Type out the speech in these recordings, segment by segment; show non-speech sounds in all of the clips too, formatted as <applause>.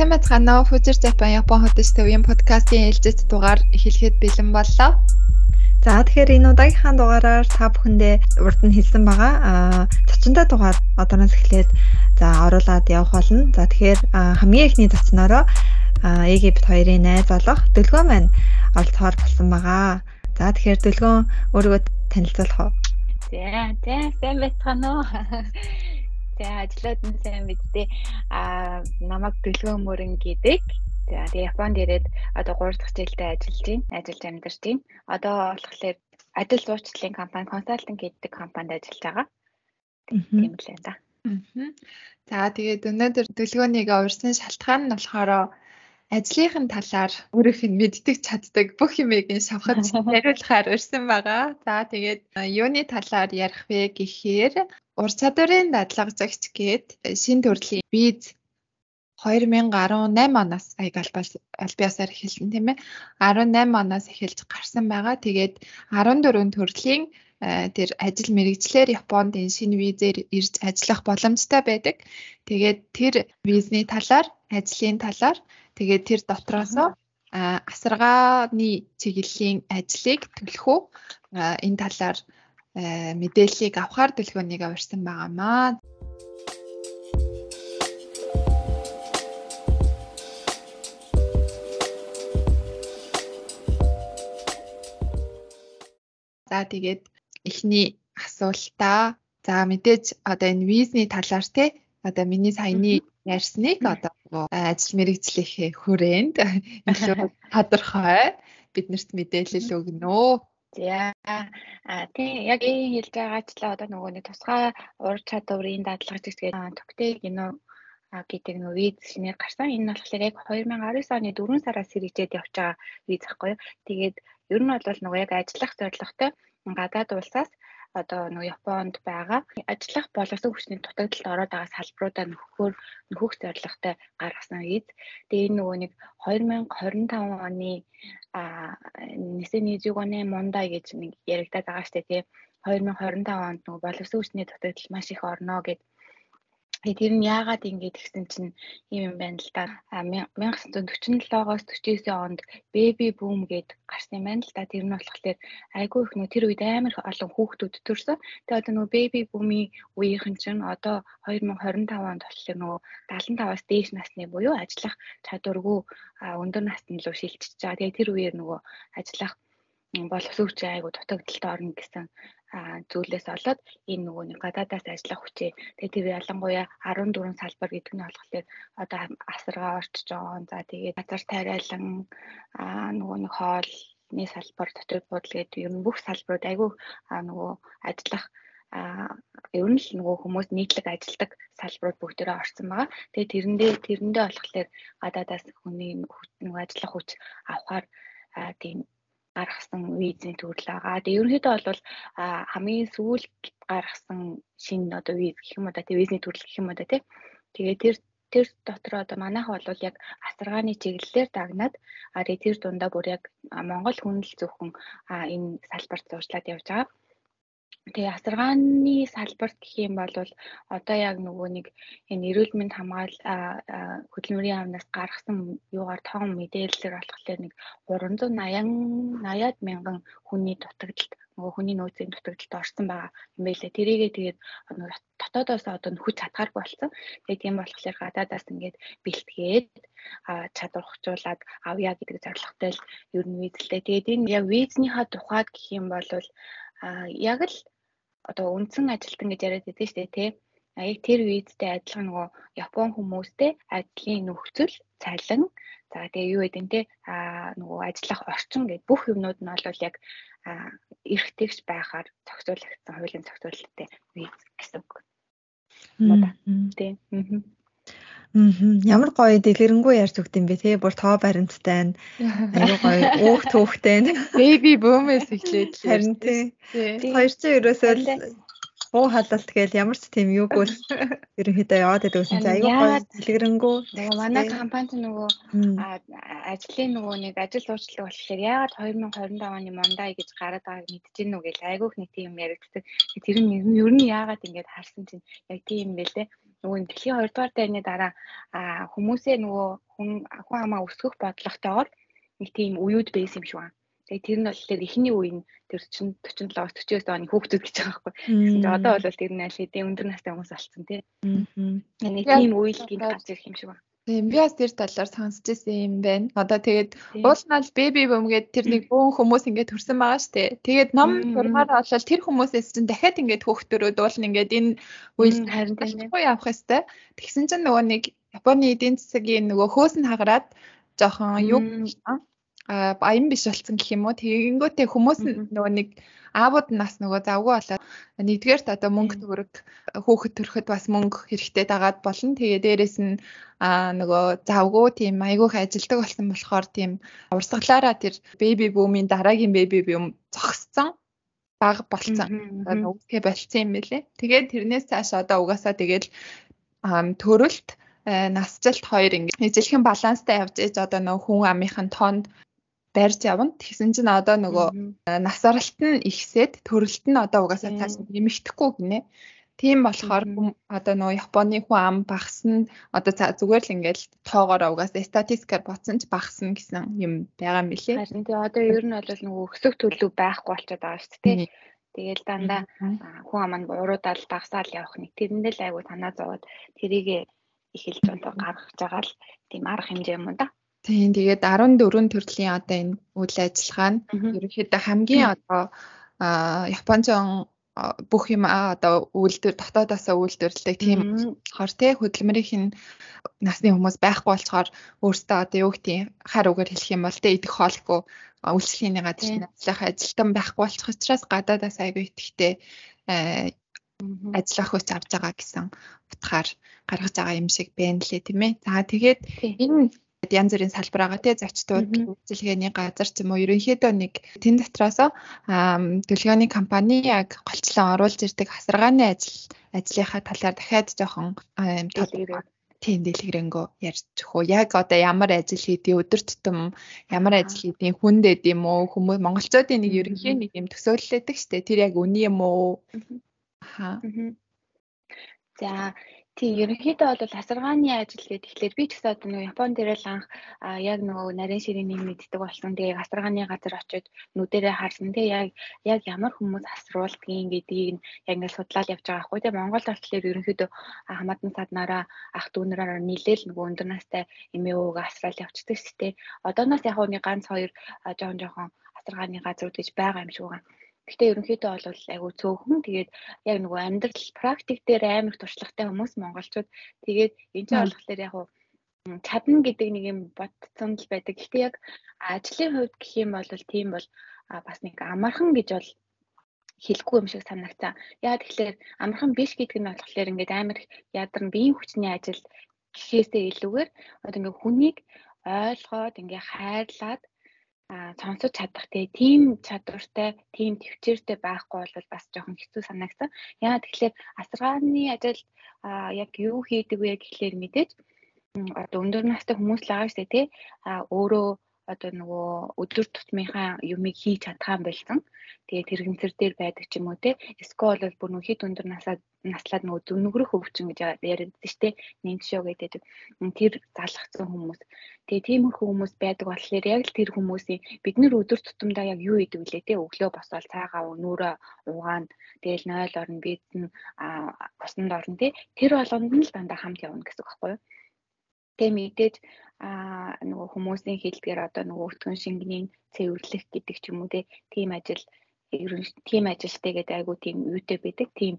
Сайн бацгаана уу? Future Japan Япон хотод төвийн подкастын ээлжит дугаар эхлэхэд бэлэн боллоо. За тэгэхээр энэ удаагийнхаа дугаараар та бүхэндээ урд нь хэлсэн байгаа. Аа зочинтой дугаар одооноос эхлээд за оруулаад явах болно. За тэгэхээр хамгийн эхний зочноороо Египт хоёрын найз болох Дөлгөө маань оролцохоор болсон байгаа. За тэгэхээр Дөлгөө өөрийгөө танилцуулах уу? За, за, сайн байцгаана уу? <laughs> За, ажлууд нь сайн мэддээ. Аа, намайг Дөлгөө мөрөн гэдэг. За, тэгээ Японд ирээд одоо 3 дахь жилдээ ажиллаж байна. Ажиллаж амьдарч байна. Одоо болохоор ажил зуучлалын компани, консалтинг гэдэг компанид ажиллаж байгаа. Тийм л байна да. За, тэгээд өнөөдөр Дөлгөөнийг урьсан шалтгаан нь болохоор ажлынхын талаар өөрийнх нь мэддэг чаддаг бүх юмыг шавхаж <laughs> яриулахаар урьсан байгаа. За тэгээд юуны талаар ярих вэ гэхээр ур чадварын дадлагжагч гээд шин төрлийн виз 2018 оноос аяг албаасаар эхэлсэн тийм ээ 18 оноос эхэлж гарсан байгаа. Тэгээд 14 төрлийн тэр ажил мэрэгчлэр Японд энэ шинэ визээр ирж ажиллах боломжтой байдаг. Тэгээд тэр визний талаар, ажлын талаар Тэгээд тэр дотроос асаргааны чиглэлийн ажлыг төлөхөө энэ талаар мэдээллийг авахар төлөвлөгөөнийг аварсан байгаамаа. За тэгээд эхний асуултаа за мэдээж одоо энэ визний талаар те одоо миний саяны ярьсныг одоо ажил мэргэжлийнхээ хүрээнд <laughs> илүү <laughs> тодорхой биднэрт мэдээлэл өгнө. За а тий яг энэ хэлж байгаачлаа одоо нөгөө нэг тусгай ур чадварын дадлагч гэдэг төгтэй гинөө гэдэг нөгөө виз шинээр гарсан. Энэ нь болохоор яг 2019 оны 4 сараас хэрэгжээд явж байгаа виз ахгүй юу. Тэгээд ер нь бол нөгөө яг ажиллах зорилготой гадаад улсаас одоо нөгөө Японд байгаа ажиллах боловсон хүчний дутагдалд ороод байгаа салбаруудаа нөхөхөөр нөхөх зорилготой гаргасан виз. Тэгээ энэ нөгөө нэг 2025 оны а Нисэний зүгоны мундай гэж нэг яригадаад байгаа штэ тий 2025 онд нөгөө боловсон хүчний дутагдал маш их орно гэд тэр нь яагаад ингэж гисэн чинь юм юм байна л да. 1947-оос 49 онд baby boom гэд гарсан юм байна л да. Тэр нь болохоор айгүй их нөө тэр үед амар олон хүүхдүүд төрсөн. Тэгээ одоо нөгөө baby boom-ийн үеийнхэн чинь одоо 2025 онд болохоор нөгөө 75-аас дээш насны буюу ажиллах чадваргүй өндөр насны руу шилжиж байгаа. Тэгээ тэр үеэр нөгөө ажиллах боловсруучч айгу дутагдaltaд орно гэсэн зүйлээс олоод энэ нөгөө нэг гадаадаас ажиллах хүчээ тэгээ тэр ялангуяа 14 салбар гэдэг нь болохоор одоо асаргаа орчиж байгаа. За тэгээд газар тариалан нөгөө нэг хоолны салбар дотор буудал гэдэг ер нь бүх салбарууд айгүй нөгөө ажиллах ер нь л нөгөө хүмүүс нийтлэг ажилдаг салбарууд бүгдээрээ орсон байгаа. Тэгээ тэрэндээ тэрэндээ болохоор гадаадаас хүний нөгөө ажиллах хүч авахар тийм гаргасан визийн төрөл байгаа. Тэгээ ерөнхийдөө бол хамгийн сүүлд гаргасан шинэ одоо виз гэх юм уу да тий визний төрөл гэх юм уу да тий. Тэгээ тэр тэр дотор одоо манайха бол яг асаргааны чиглэлээр дагнаад а тэгээ тэр дундаа бүр яг Монгол хүнл зөвхөн энэ салбарт зуршлаад явж байгаа. Тэгээ асаргааны салбарт гэх юм бол одоо яг нөгөө нэг энэ эрүүл мэнд хамгаал хөдөлмөрийн яамнаас гаргасан юугаар тоон мэдээлэлээр болохоор нэг 380 80-ад мянган хүний дутагдалт нөгөө хүний нөөцийн дутагдалт орсон байгаа юм байлээ. Тэрийгээ тэгээд дотоодоос одоо хүч чадгаар болсон. Тэгээд тийм болохоор гадаадаас ингээд бэлтгээд чадвархжуулаад авъя гэдэг зорилготой л ер нь визлээ. Тэгээд энэ яг визнийхаа тухайд гэх юм бол а яг л одоо үндсэн ажилтан гэж яриад байдаг шүү дээ тий. А яг тэр үедтэй адилхан нөгөө Япон хүмүүстэй ажлын нөхцөл, цалин, за тэгээ юу гэдэг нь тий а нөгөө ажиллах орчин гэдэг бүх юмнууд нь бол яг эргэжтэйгч байхаар зохицуулагдсан хуулийн зохицуулалттай виз гэсэн үг. Тий. Аа. Ямар гоё дэлгэрэнгүй ярьж өгд юм бэ те. Бүр тоо баримттай нь. Аюу гоё. Өөх төөхтэй нь. Baby boom-ээс эхлээд харин тий. 200 ерөөсөө уу халалт гээл ямар ч тийм юугүй <laughs> ерөнхийдөө яваад байдаг гэсэн чинь аюу гоё дэлгэрэнгүй. нөгөө манай компанид нөгөө ажлын нөгөө нэг ажил уучлал болохоор яагаад 2025 оны Мондай гэж гараад байгааг мэдчихэв нү гэл айгүйх нэг тийм яригддаг. Тэр нь ер нь яагаад ингэж харсан чинь? Яг тийм юм бэлээ нөгөө дэлхийн 2 дугаар дайны дараа хүмүүсээ нөгөө хүн хүн амаа өсгөх бодлоготойгоор нэг тийм уюуд байсан юм шиг байна. Тэгээ тэр нь болохоор эхний үе нь тэр 40 47-аас 49 оны хүүхдүүд гэж байгаа байхгүй. Тэгсэн чинь одоо бол тэр нь аль хэдийн өндөр настай хүмүүс болсон тий. Аа. Нэг тийм үйл гинт гарч ирэх юм шиг байна. Тийм би бас тэр талаар сонсч ирсэн юм байна. Одоо тэгээд уул нь бол baby boom гэдэг тэр нэг бөөн хүмүүс ингээд төрсэн байгаа штэ. Тэгээд ном сурмаар болол тэр хүмүүсээс чинь дахиад ингээд хөөхтөрөөд уул нь ингээд энэ үйл харин талгүй явах хэвээр. Тэгсэн чинь нөгөө нэг Японы эдийн засгийн нөгөө хөөс нь хагараад жоохон юу баян биш болсон гэх юм уу. Тэгэнгүүтээ хүмүүс нөгөө нэг аавууд нас нөгөө завгүй болоод нэгдүгээрт одоо мөнгө төгрөг хүүхэд төрөхөд бас мөнгө хэрэгтэй дагаад болно. Тэгээ дээрэс нь аа нөгөө завгүй тийм айгүйх ажилдаг болсон болохоор тийм урсгалаараа тэр беби бүүмийн дараагийн беби бүүм зогссон баг болцсон. Үсгээ болцсон юм байлээ. Тэгээд тэрнээс цааш одоо угаасаа тэгэл төрөлт насжилт хоёр ингэ нэжлэхэн баланстай явж ээж одоо нөө хүн амынхын тоонд барьж явна. Тэгсэн чинь одоо нөгөө насаралт нь ихсээд төрөлт нь одоо угаасаа цааш нэмэгдэхгүй гинэ. Тийм болохоор одоо нөгөө Японы хүн ам багасна одоо зүгээр л ингээл тоогоор угаасаа статистикаар бодсон ч багасна гэсэн юм байгаа билээ. Харин тий одоо ер нь бол нөгөө өсөх төлөв байхгүй болчиход байгаа шүү дээ. Тэгэл дандаа хүн ам нь уруудаад багасаал явах нэг тэрэндээ л айгу танаа зовоод тэрийг эхэлж одоо гаргаж байгаа л тийм арга хэмжээ юм да. Тийм тэгээд 14 төрлийн одоо энэ үйл ажиллагаа нь ерөнхийдөө хамгийн одоо Японцон бүх юм одоо үйлдвэр дотоодосоо үйлдвэрлэдэг тийм болохоор тий. Хөдөлмөрийн насны хүмүүс байхгүй болцохоор өөртөө одоо юу гэх тийм хар үгээр хэлэх юм бол тий идэх хоолгүй үйлчлэгийн газрын ажиллах ажилтан байхгүй болчих учраас гадаадаас айгүй итгэхтэй ажиллах хүч авч байгаа гэсэн утгаар гаргаж байгаа юм шиг байна лээ тийм ээ. За тэгээд энэ янз бүрийн салбар байгаа тий зочдууд үйлчилгээний газар ч юм уу. Ерөнхийдөө нэг тэн дотроос төлөвлөгөөний компани яг голчлон оруулж ирдэг хасаргааны ажил ажлынхаа талаар дахиад жоохон тийм дэлгэрэнгүй ярьж хөө яг одоо ямар ажил хийдий өдөр тутам ямар ажил хийдий хүндэд юм уу? Хүмүүс монголчуудын нэг ерөнхий нэг юм төсөөллөдөг штэ. Тэр яг үний юм уу? Аа за Тийм ерөнхийдөө бол асаргааны ажил гэдэг тэгэхээр би ч гэсэн одоо нөгөө Японд ирэл анх яг нөгөө нарийн ширийн нэг мэддэг болсон. Тэгээ асаргааны газар очиж нүдэрээ харсан. Тэгээ яг яг ямар хүмүүс асруулдгийг гэдгийг яг ингээд судлаад явж байгаа хгүй. Тэгээ Монголд болохоор ерөнхийдөө хамаатан саднараа ах дүүнэрээр нийлээл нөгөө өндөр настай эмээ өвөг асраал явчихдаг шүү дээ. Одооноос яг нэг ганц хоёр жоохон жоохон асаргааны газрууд гэж байгаа юм шиг байна. Гэхдээ ерөнхийдөө бол айгүй цөөхөн. Тэгээд яг нөгөө амьдрал практик дээр амар туршлагатай хүмүүс монголчууд тэгээд энэ ч болохоор яг чадна гэдэг нэг юм бодсон л байдаг. Гэхдээ яг ажлын хувьд гэх юм бол тийм бол бас нэг амархан гэж бол хэлэхгүй юм шиг санагцсан. Яа тэгэхээр амархан биш гэдэг нь болохоор ингээд амар ядар нь биеийн хүчний ажил гэхээсээ илүүгээр одоо ингээд хүнийг ойлгоод ингээ хайрлаад сонсож чадах тийм чадвартай, тийм төвчээртэй байхгүй бол бас жоохон хэцүү санагдсан. Яагаад тэгэхээр асаргааны ажилд яг юу хийдэг вэ гэхлээр мэдээж одоо өндөр настай хүмүүс л байгаа шүү дээ тий. А өөрөө одоо нөгөө өдөр тутмынхаа юмыг хийж чадхаа болсон. Тэгээд тэрэгцэр дээр байдаг ч юм уу те. Эсвэл бол бүр нөх хит өндөр насаад наслаад нөгөө зүнэгрөх өвчин гэж яриад штэ. Нинт шоу гэдэг. Тэр залгцсан хүмүүс. Тэгээд тиймэрхүү хүмүүс байдаг болохоор яг л тэр хүмүүсийн бид нэр өдөр тутамдаа яг юу идэв лээ те. Өглөө босоод цаагаа өнөөрөө угаана. Тэгэл 0 орно бидэн а усанд орно те. Тэр болгонд нь л дандаа хамт явна гэсэн үг байхгүй юу? Тэгээ мэдээж аа нөгөө хүмүүсийн хэлдгээр одоо нөгөө өтгөн шингэний цэвэрлэх гэдэг ч юм уу тийм ажил ерөн тийм ажилтай гэдэг айгу тийм юутэй байдаг тийм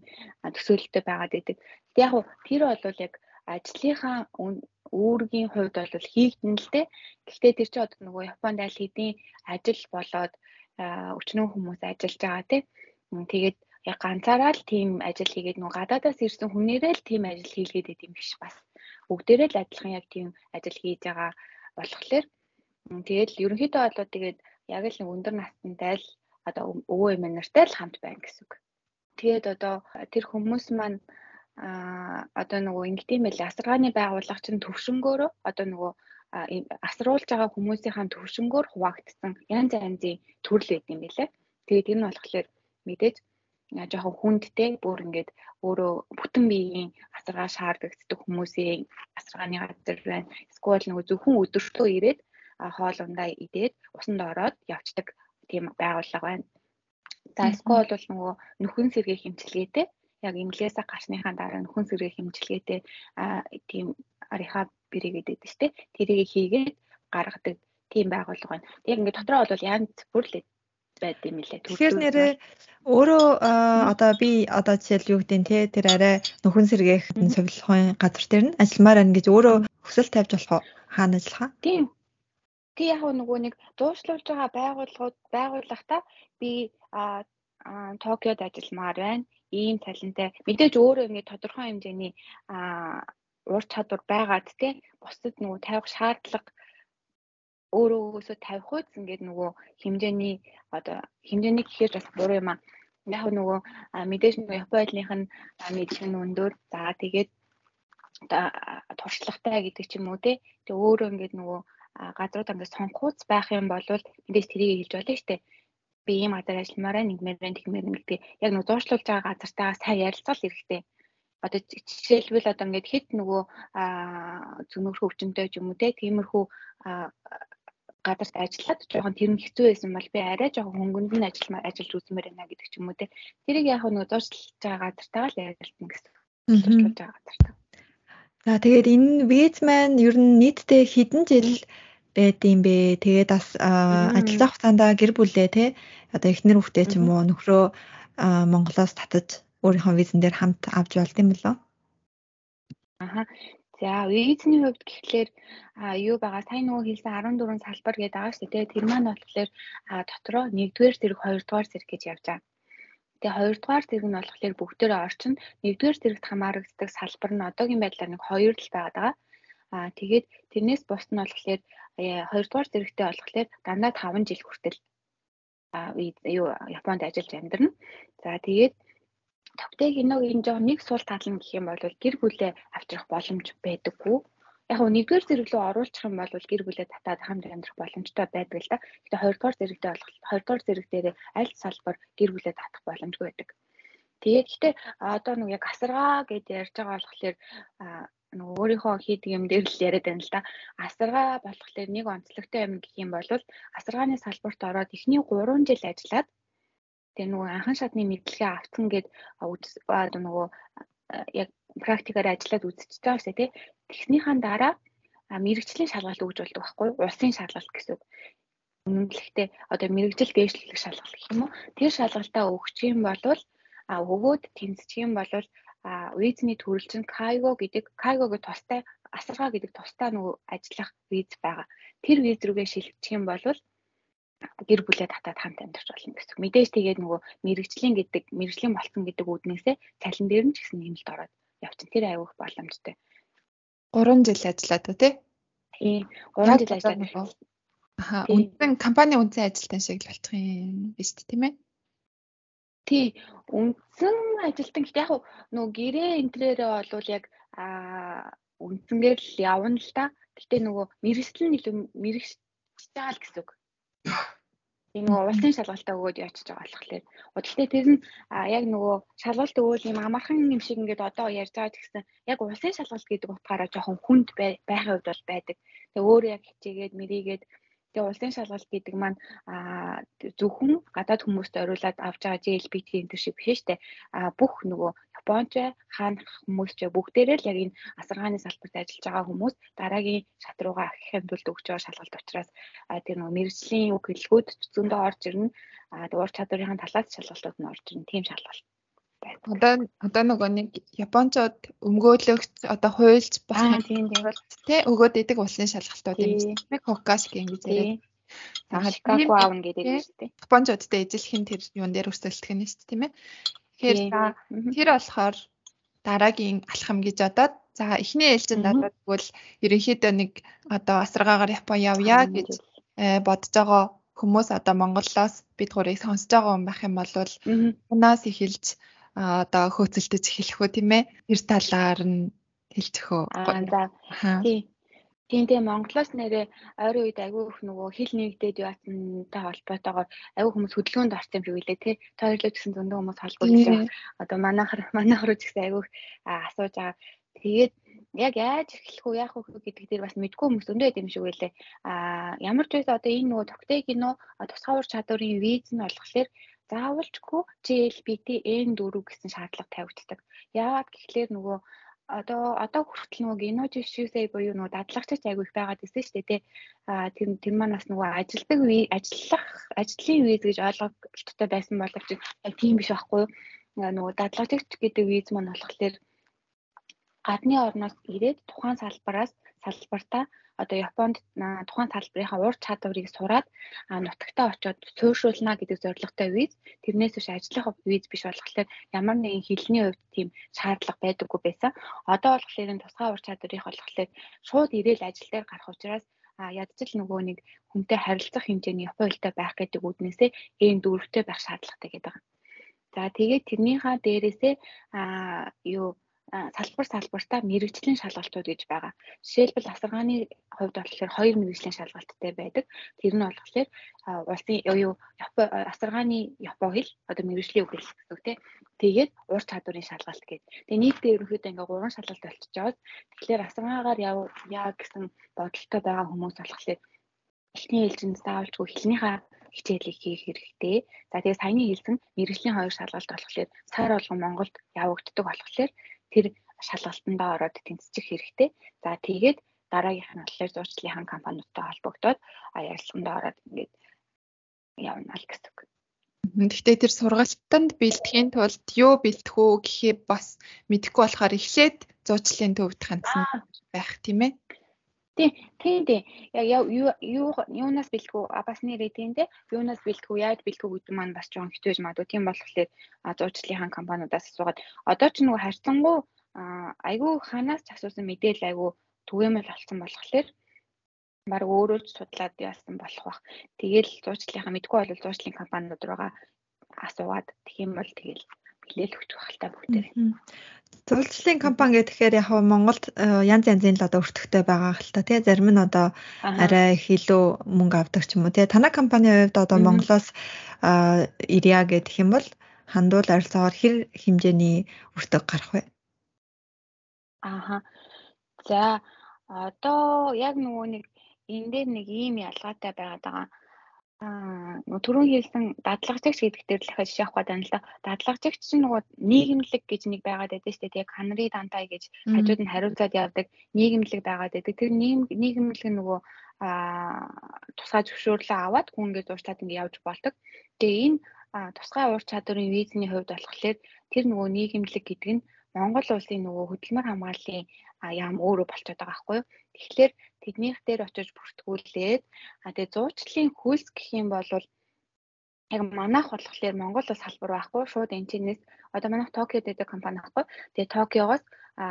төсөөлөлтөй байгаад байдаг. Тэг яг тэр бол яг ажлынхаа үүргийн хувьд бол хийгдэн л дээ. Гэхдээ тэр чинь одоо нөгөө Японд аль хэдийн ажил болоод өчнөө хүмүүс ажиллаж байгаа тийм. Тэгээд яг ганцаараа л тийм ажил хийгээд нөгөө гадаадаас ирсэн хүнээрээ л тийм ажил хийлгээд идэв юм биш бас бүгдээрээ л адилхан яг тийм ажил хийж байгаа болохоор тэгээд ерөнхийдөө болоо тэгээд яг л өндөр настантай л одоо өвөө эмээ нартай л хамт байна гэсэн үг. Тэгээд одоо тэр хүмүүс маань а одоо нөгөө ингэдэм байл асаргааны байгууллага чинь төвшнгөөрөө одоо нөгөө асруулж байгаа хүмүүсийн төвшнгөөр хуваагдсан янз янзын төрөл байд юм билээ. Тэгээд энэ нь болохоор мэдээж жоохон хүндтэй бүр ингээд өөрөө бүтэн биеийн асаргаа шаарддаг хүмүүсийн асаргааны газар байна. Эсвэл нөгөө зөвхөн өдөртөө ирээд хоолундаа идээд усанд ороод явцдаг тийм байгууллага байна. За эсвэл бол нөгөө нөхөн сэргээ хэмчилгээтэй яг имлээсээ гарсныхаа дараа нөхөн сэргээ хэмчилгээтэй тийм рехаб бэрэг гэдэг дээ. Тэрийг хийгээд гаргадаг тийм байгууллага байна. Яг ингээд дотроо бол янз бүр л байд юм лээ. Тэгэхээр нэрээ өөрөө одоо би одоо жишээл юу гэдэг те тэр арай нөхөн сэргээх совилгын газар дээр нь ажилламаар байна гэж өөрөө хүсэл тавьж болох уу? Хаана ажиллах аа? Тийм. Тэг яг нөгөө нэг дуушлуулж байгаа байгууллагууд байгууллагата би а Токиод ажилламаар байна. Ийм талантай. Мэдээж өөрөө ингэ тодорхой хэмжээний а ур чадвар байгаад те бусдад нөгөө тавих шаардлага өөрөө тавих үед ингээд нөгөө хэмжээний одоо хэмжээний гэхээр бас буруу юм аа. Яг нөгөө мэдээж нөгөө Япон байдлынх нь мэдлэг нь өндөр. За тэгээд туршлагатай гэдэг ч юм уу те. Тэг өөрөө ингээд нөгөө газрууд ингээд сонгохуц байх юм бол мэдээж тэрийг хэлж болно шүү дээ. Би ийм газар ажилламаараа нэгмээр байна тэгмээр гэдэг. Яг нөгөө зуршлуулж байгаа газартаа сайн ярилцвал хэрэгтэй одоо жишээлбэл одоо ингээд хэд нөгөө зөнөөрхөө өвчнөд ч юм уу те тиймэрхүү газарт ажиллаад жоохон тэр нь хэцүү байсан бол би арай жоохон хөнгөнд нь ажилламаар ажиллаж үзмээр байна гэдэг ч юм уу те тэрийг яг нөгөө дурсалж байгаа газартаа л ярилцсан гэсэн. Дурсалж байгаа газартаа. За тэгээд энэ виз маань ер нь нийтдээ хэдэн жил байд юм бэ? Тэгээд бас ажиллах хугацаанд гэр бүлээ те одоо эхнэр хүүхдээ ч юм уу нөхрөө Монголоос татаж өөрийнхөө визэн дээр хамт авч болд юм болоо? Аха. За визний хувьд гэхлээр юу байгаа сайн нөгөө хэлсэн 14 салбар гэдэг байгаа шүү дээ. Тэр маань болохоор дотроо 1-р зэрэг 2-р зэрэг гэж явж байгаа. Тэгээ 2-р зэрэг нь болохоор бүгдээрээ орчин 1-р зэрэгт хамаардаг салбар нь одоогийн байдлаар нэг 2 л байгаад байгаа. Аа тэгээд тэрнээс бус нь болохоор 2-р зэрэгтэй болохоор дандаа 5 жил хүртэл аа юу Японд ажиллаж амьдрна. За тэгээд Тогтээ киног энэ жоо нэг суул таална гэх юм бол гэр бүлээ авчрах боломж байдаггүй. Яг нь нэгдүгээр зэрэг рүү оруулах юм бол гэр бүлээ татаад хамт амьдрах боломжтой байдаг л да. Гэтэ хоёрдугаар зэрэгтэй болох хоёрдугаар зэрэг дээр аль салбар гэр бүлээ татах боломжгүй байдаг. Тэгээд гэхдээ одоо нэг яг асаргаа гэж ярьж байгаа болохоор нөгөө өөрийнхөө хийдэг юм дээр л яриад байна л да. Асаргаа болохоор нэг онцлогтой юм гэх юм бол асаргааны салбарт ороод эхний 3 жил ажиллаад Тэгээ нөгөө анхан шатны мэдлэгээ авцсан гэд одоо нөгөө яг практикаар ажиллаад үзчихэж байгаа шүү дээ. Тэгснийхаа дараа мэрэгжлийн шалгалт өгж болдог байхгүй? Улсын шалгалт гэсэн үг. Үнэмлэхдээ одоо мэрэгжил дээшлэх шалгалт гэх юм уу? Тэр шалгалтаа өгч юм бол а өгөөд тэнцчих юм бол а визний төрөл чинь кайго гэдэг кайгогийн тустай асаргаа гэдэг тустай нөгөө ажиллах виз байгаа. Тэр виз рүүгээ шилжчих юм бол гэр бүлээ татаад хамт амьдарч болно гэсэн. Мэдээж тэгээд нөгөө мэрэгжлийн гэдэг мэрэгжлийн болцсон гэдэг үүднээсээ цалин дээр нь ч гэсэн нэмэлт ороод явчихна. Тэр аюух боломжтой. 3 жил ажиллаад уу тий? Тий. 3 жил ажиллаад. Аха. Үнэн компани үнсэн ажилтан шиг л болчих юм биш тийм ээ? Тий. Үндсэн ажилтан гэхдээ яг нөгөө гэрээ энтрээрээ болвол яг аа үндсэнгээр л явна л та. Гэтэ нөгөө мэрэгчлэн илүү мэрэгч байгаа л гэсэн үг. Тийм нөгөө улсын шалгалтаа өгөөд яачих байгаа болохоор. Гэхдээ тэр нь яг нөгөө шалгалт өгөөл юм амархан юм шиг ингээд одоо ярьж байгаа гэсэн яг улсын шалгалт гэдэг утгаараа жоохон хүнд байхын хувьд бол байдаг. Тэгээ өөрөө яг хичээгээд мэрийгээд Тэгээ улсын шалгалт гэдэг маань зөвхөн гадаад хүмүүст ориулаад авч байгаа JLPT энэ шиг биш. А бүх нөгөө Японч хаан хүмүүс ч бүгдээрээ л яг энэ асаргааны салбарт ажиллаж байгаа хүмүүс дараагийн шат руугаа ахихын тулд өгч байгаа шалгалт учраас тэр нөгөө мэрэгжлийн үг хэлгүүд зөндөө орж ирнэ. А уур чадварын талаас шалгалтууд нь орж ирнэ. Тийм шалгалт Одоо одоо нөгөө нэг японочууд өмгөөлөгч одоо хуульч болох тийм тий өгөөд идэг улсын шалгалтууд юм шиг нэг хоккаш гэж яриад. Шикаго аавн гэдэг юм шүү дээ. Японочудтай ижилхэн тэр юун дээр өрсөлдөх нь шүү дээ тийм ээ. Тэгэхээр за тэр болохоор дараагийн алхам гэж бодоод за эхний ээлжинд надад тэгвэл ерөнхийдөө нэг одоо асаргаагаар Япон явъя гэж э, бодож байгаа хүмүүс одоо Монголоос бид гурыг сонсож байгаа хүн байх юм бол унаас эхэлж одоо хөөцөлдөж эхлэх үү тийм ээ? Тэр талаар нь хэлчихөө. Аа за. Тий. Тийм тийм Монголоос нэрээ ойрын үед айгүй их нөгөө хил нэгдээд яатантай холбоотойгоор айгүй хүмүүс хөдөлгөөнд орсон юм шиг үлээ тий. Тойрлоо гэсэн зөндөө хүмүүс байгаа. Одоо манайхар манайхар ч гэсэн айгүй асууж байгаа. Тэгээд яг яаж эхлэх үү яах вэ гэдэг дээр бас мэдгүй хүмүүс өндөө байд юм шиг үлээ. Аа ямар ч байсан одоо энэ нөгөө тогтей кино тусгай ур чадварын виз нь болохоор заавалчгүй GLBT N4 гэсэн шаардлага тавигддаг. Яагаад гэхлээр нөгөө одоо одоо хүртэл нөгөө шүүсэй буюу нөгөө дадлагчч айгүй их байгаад ирсэн шүү дээ тий. Аа тэр тэр маань бас нөгөө ажилдаг үе ажиллах ажлын виз гэж ойлголттой байсан боловч яг тийм биш байхгүй. Нөгөө дадлагчч гэдэг виз маань болохоор гадны орноос ирээд тухайн салбараас салбартаа одоо Японд тухайн салбарынхаа ур чадварыг сураад нутагтаа очиод суурьшуулна гэдэг зорилготой виз тэрнээс биш ажиллах виз биш болохоор ямар нэгэн хэлний хувьд тийм шаардлага байдаггүй байсан. Одоо болохоор энэ тусгай ур чадварыг болохоор шууд ирээл ажил дээр гарах учраас а ядчил нөгөө нэг хүнтэй харилцах хэмжээний хуультай байх гэдэг үднээсээ ийм дөрвтэй байх шаардлагатай гэдэг. За тэгээд тэрнийхээ дээрээсээ а юу салбар салбартаа мэрэгжлийн шалгалтууд гэж байгаа. Жишээлбэл асаргааны хувьд болохоор хоёр мэрэгжлийн шалгалттай байдаг. Тэр нь болохоор улсын юу асаргааны япон хэл одоо мэрэгжлийн үг хэл гэсэн үг тийм. Тэгээд ур чадварын шалгалт гэдэг. Тэгээ нийтдээ ерөнхийдөө ингээ гурван шалгалт байгаа. Тэгэхээр асаргаагаар яа гэсэн бодолтой байгаа хүмүүс болохоор эхний ээлжинд заавалжгүй хэлнийхаа хичээлийг хийх хэрэгтэй. За тэгээ саяны хэлсэн мэрэгжлийн хоёр шалгалт болохоор сар болгон Монголд явагддаг болохоор тэр шалгалтандаа ороод тэнцчих хэрэгтэй. За тэгээд дараагийнх нь болохоор зурчлалын компаниудтай холбогдоод ярилцлаганд ороод ингээд явна л гэсэн үг. Гэхдээ тэр сургалтанд бэлтгэхийн тулд юу бэлтэх үү гэхээ бас мэдэхгүй болохоор эхлээд зуучлалын төвд хандсан байх тийм ээ. Тийм, тийм тийм. Яг юу юу юунаас бэлтгэв бас нэрээ тийм дээ. Юунаас бэлтгэв, яаж бэлтгэв гэдэг маань бас жоон хэцүү гэж магадгүй. Тийм болохоор зуучлалын компаниудаас асуугаад одоо ч нөгөө харьцангуй айгүй ханаас ч асуусан мэдээлэл айгүй түгээмэл болсон болохоор баг өөрөө ч судлаад яасан болох бах. Тэгэл зуучлалынхаа мэдгүй бол зуучлалын компаниуд руугаа асуугаад тэгэх юм бол тэгэл хэлээл өгч байх л та бүгдээ. Зурвалжлалын компани гэхээр яг Монголд э, янз янзын л одоо өртөгтэй байгаа хэл та тий зарим нь одоо арай их илүү мөнгө авдаг ч юм уу тий танай компанийн хувьд одоо Монголоос ирья гэх юм бол хандуул арилцаагаар хэр хэмжээний өртөг гарах вэ? Ааха. За одоо яг нөгөө нэг энэ дээр нэг ийм ялгаатай байгаад байгаа Аа түрүүн хэлсэн дадлагжигч гэдэг дээр л дахиад жишээ авах гэдэг нь л да. Дадлагжигч чинь нөгөө нийгэмлэг гэж нэг байгаад байдаг шүү дээ. Ханри дантай гэж хажууд нь хариуцаад явдаг нийгэмлэг байгаад байдаг. Тэр нийгэмлэг нөгөө аа тусгай зөвшөөрлөө аваад хүн ингээд уучлаад ингээд явж болдог. Тэгээ энэ тусгай уур чадварын визний хувьд болохоор тэр нөгөө нийгэмлэг гэдэг нь Монгол улсын нөгөө хөдөлмөр хамгааллын яам өөрөө болчиход байгаа байхгүй юу. Тэгэхээр тэднийх дээр очиж бүртгүүлээд а тэгээ зуучлалын хөлс гэх юм бол яг манайх болохоор Монгол улс салбар байхгүй шууд энэчнээс одоо манайх Токиод байдаг компани байхгүй. Тэгээ Токиогоос а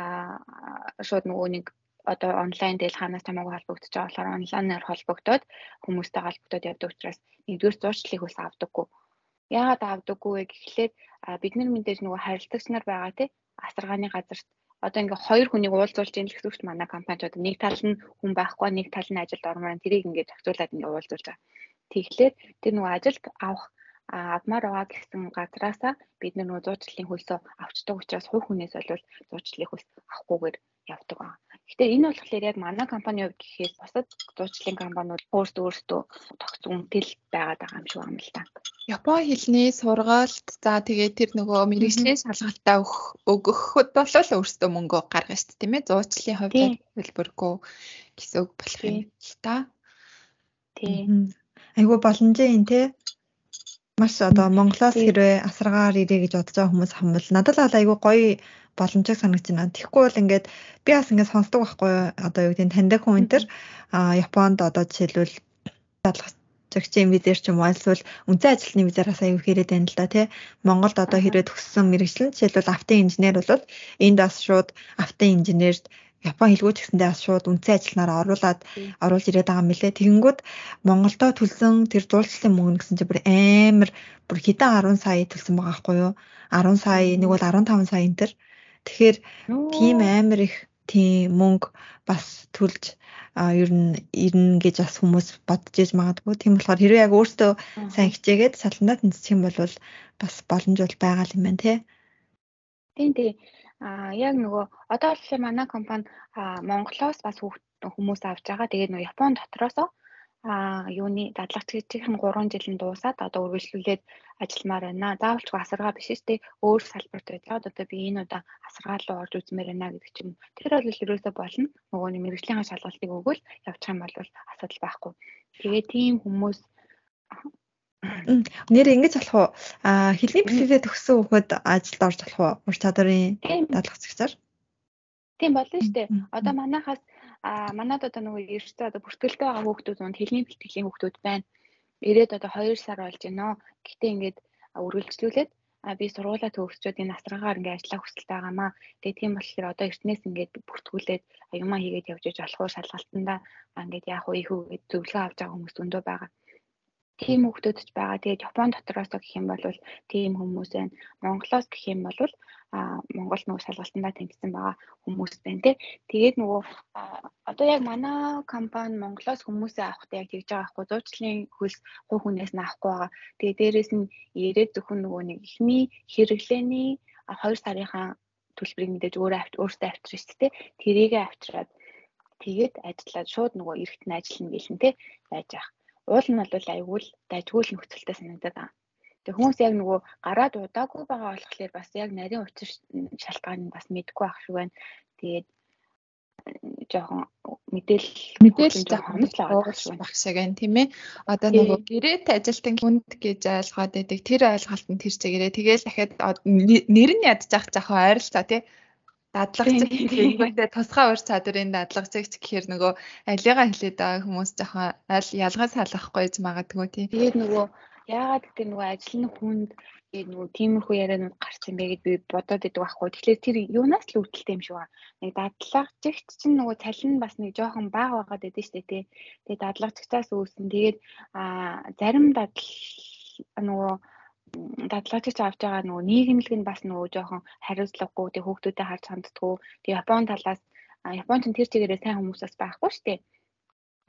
шууд нөгөө нэг одоо онлайн дээр ханаас хамаагүй холбогдож байгаа болохоор онлайнаар холбогдоод хүмүүстэй холбогдоод явдаг учраас нэгдүгээр зуучлалыг хөлс авдаггүй. Яагаад авдаггүй вэ гэхлээр бид нар мэдээж нөгөө харилцагч нар байгаа тий асаргааны газарт одоо ингээ хоёр хүнийг уулзуулж гэсэн үг манай компанид одоо нэг тал нь хүн байхгүй нэг тал нь ажилд ормоор тэрийг ингээ зохицуулаад ингээ уулзуулж байгаа. Тэгэхээр тэр нөгөө ажилд авах авмаар байгаа гэсэн газраасаа бид нөгөө зуучлалын хөлсөө авчдаг учраас хувь хүнээс бол зуучлалын хөлс авахгүйгээр явдаг байна. Гэхдээ энэ болохоор яг манай компани хувьд гэхээс бусад зуучлалын компаниуд өөрсдөө өөрсдөө тогтсон үнэтэй байгаад байгаа юм шиг байна л та. Япон хэлний сургаалт за тэгээд тэр нөгөө мэрэгжлийн шалгалтаа өгөхөд бол өөрсдөө мөнгө гаргана шүү дээ тийм ээ. Зуучлалын хувьд хэлбэргүй гэсэн үг болох юм л та. Тийм. Айгу боломжийн тий маш одоо Монголоос хэрвээ асаргаар ирээ гэж бодож байгаа хүмүүс хамбал надад л айгүй гоё боломжийг санагч байна. Тэгэхгүй бол ингээд би бас ингээд сонсдог байхгүй одоо юу гэдэг таньдаг хүн энэ төр Японд одоо жишээлбэл дадлагчийн визээр ч юм уу эсвэл үнцэн ажилтны визараас аюу хэрэг байна л да тий. Монголд одоо хэрэг төгссөн мэрэгчлэн жишээлбэл автын инженер бол энд бас шууд автын инженерт Япон хэлгүүч гэсэндээ бас шууд үнцэн ажилтнаар оруулаад оруулж ирээд байгаа юм лээ. Тэгэнгүүт Монголдо төлсөн тэр зуулчлалын мөнгө гэсэн чинь бүр амар бүр хэдэн 10 сая төлсөн байгаа байхгүй юу? 10 сая нэг бол 15 сая энэ төр. Тэгэхээр тийм амар их тийм мөнгө бас төлж ер нь ирнэ гэж бас хүмүүс бодож иж магадгүй. Тийм болохоор хэрвээ яг өөртөө сайн хичээгээд саландаа тэнцэх юм бол бас боломж бол байгаа юм байна тий. Тийм тийм. Аа яг нөгөө одоо л манай компани Монголоос бас хүмүүс авч байгаа. Тэгээд нөгөө Япон дотроосоо а юуны дадлагчдын 3 жилийн дуусаад одоо үргэлжлүүлээд ажилламаар байна. Заавалч асаргаа биш шүү дээ. Өөр салбарт байгаад одоо би энэ удаа асаргаа руу орж үзмээр байна гэдэг ч юм. Тэр бол ерөөсөө болно. Нөгөө нэг мэрэгжлийн шалгалтыг өгвөл явчих юм бол асуудал байхгүй. Тэгээ тийм хүмүүс Нэр ингэж болох уу? А хэлний бэлтгэлээ төгссөн хүүхэд ажилд орж болох уу? Ур чадварын дадлагчаар. Тийм болно шүү дээ. Одоо манайхаас А манад одоо нөгөө ерөөсөө одоо бүртгэлтэй байгаа хүүхдүүд нь хэлний бэлтгэлийн хүүхдүүд байна. Ирээд одоо 2 сар болж байна. Гэхдээ ингээд үргэлжлүүлээд а би сургуулаа төгсчөөд энэ асраагаар ингээд ажиллах хүсэлтэй байгаамаа. Тэгээ тийм болохоор одоо эртнээс ингээд бүртгүүлээд юмаа хийгээд явж иж болох уу шалгалтандаа ингээд яах вэ ихүү гэж зөвлөгөө авч байгаа хүмүүс өндөө байгаа тийм хүүхдүүд ч байгаа. Тэгээд Япон дотроос гэх юм бол тийм хүмүүс байна. Монголоос гэх юм бол Монгол нөгөө шалгалтандаа тэмцсэн байгаа хүмүүс байна тий. Тэгээд нөгөө одоо яг манай компани Монголоос хүмүүсээ авахтай яг тэгж байгаа байхгүй зуучлалын хөлс хувь хүнээс нь авахгүй байгаа. Тэгээд дээрэс нь ирээд зөвхөн нөгөө нэг ихний хэрэглээний 2 сарынхаа төлбөрийг мэдээж өөрөө авч өөртөө авчирч тий. Тэрийгэ авчираад тэгээд ажиллаад шууд нөгөө эргэтэн ажиллана гэлэн тий байж байгаа уул нь бол айгүй л дайггүй л нөхцөлтэй санагдаад байна. Тэгээ хүмүүс яг нөгөө гараад удаагүй байгаа болохоор бас яг нарийн учир шалтгаан нь бас мэдгүй ах шиг байна. Тэгээд жоохон мэдээлэл мэдээлэл жоохон баг шиг байна тийм ээ. Одоо нөгөө гэрээт ажилтан хүнд гэж ойлгоод байдаг. Тэр ойлголтод тэр чигээрээ тэгэл дахиад нэр нь ядчих жоохон ойролцоо тий дадлагч гэхээгүй тусгай ур чадварын дадлагч гэхээр нөгөө алигаа хэлээд байгаа хүмүүс жоохон аль ялгаа салахгүй гэж магадгүй тий. Тэгээд нөгөө яагаад гэдэг нөгөө ажил нь хүнд нөгөө тиймэрхүү ярианууд гарсан бэ гэд би бодоод идэг байхгүй. Тэгэхээр тэр юунаас л үүдэлтэй юм шиг байна. Нэг дадлагчигч чинь нөгөө цалин бас нэг жоохон бага байгаад байдаг шүү дээ тий. Тэгээд дадлагчгаас үүсэн. Тэгээд а зарим дадал нөгөө дадлагчиж авч байгаа нөгөө нийгэмлэг нь бас нөгөө жоохон хариуцлагагүй тэг хүүхдүүдэд харж ханддаггүй. Тэг Япон талаас Япон ч тэр чигээрээ сайн хүмүүсээс байхгүй шүү дээ.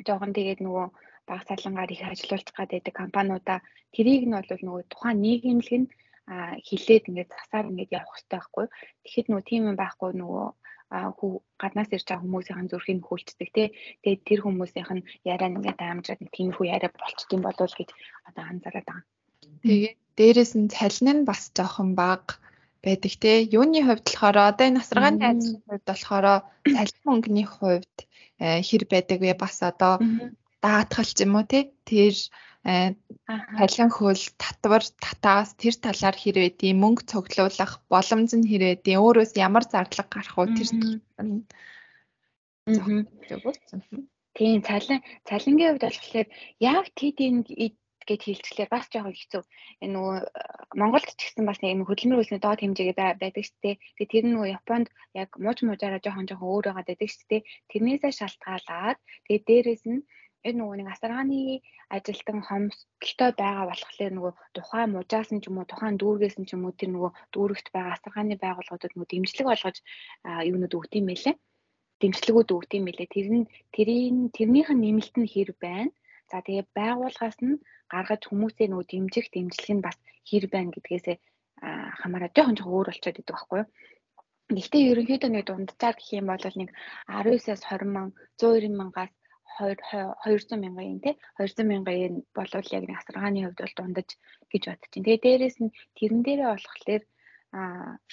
Жоохон тэгээд нөгөө баг цалингаар их ажиллуулж гад байдаг компаниудаа тэрийг нь бол нөгөө тухайн нийгэмлэг нь хилээд ингээд засаар ингээд явах хэрэгтэй байхгүй. Тэгэхэд нөгөө тийм юм байхгүй нөгөө хүү гаднаас ирж байгаа хүмүүсийн зүрхийг хөлцдөг тий. Тэгээд тэр хүмүүсийнх нь яриа ингээд аамжраад нэг тиймэрхүү яриа болчт юм болов гэж одоо анзаараад байгаа. Тэгээд дээрэс нь цалин нь бас жоохон бага байдаг те. Юуны хувьд болохоор одоо энэ насргааны ажлын хувьд болохоор цалин мөнгөний хувьд э, хэр байдаг вэ? Бас одоо даатгалч юм уу тий тэр э, халин хөл татвар татаас тэр талаар хэрвээ тийм мөнгө цуглуулах боломж нь хэрвээ тийм өөрөөс ямар зарлага гарах уу тэр тийм цалин цалингийн хувьд болохоор яг тэдийн гэд хилцлээр бас жоохон хэцүү. Энэ нөгөө э, Монголд ч гэсэн бас нэг хөдөлмөр үйлсний доод хэмжээгээ байдаг шүү дээ. Тэгээ тэр нөгөө Японд яг мууч муужаараа жоохон жоохон өөр байгаа байдаг шүү дээ. Тэрнээсээ шалтгаалаад тэгээ дээрэс нь энэ нөгөө нэг асаргааны ажилтан хомсдолтой байгаа болохоор нөгөө тухайн мужаас нь ч юм уу тухайн дүүргээс нь ч юм уу тэр нөгөө дүүрэгт байгаа асаргааны байгууллагуудад нөгөө дэмжлэг болгож юунууд өгд юм байлээ. Дэмжлэгүүд өгд юм байлээ. Тэр нь тэрийн тэрнийх нь нэмэлт нь хэр байна? За тэгээ байгууллагаас нь гаргаж хүмүүсээ нөгөө дэмжих дэмжлэг нь бас хэр байна гэдгээсээ хамаараа жоохон жоохон өөр болчиход идэг байхгүй юу. Гэхдээ ерөнхийдөө нэг дунджаар гэх юм бол нэг 19-аас 20 мянган 120 мянгаас 200 мянган юм тий 200 мянган yen болвол яг нэг асаргааны хувьд бол дундаж гэж бодчих. Тэгээ дээрэс нь тэрэн дээрээ болохоор а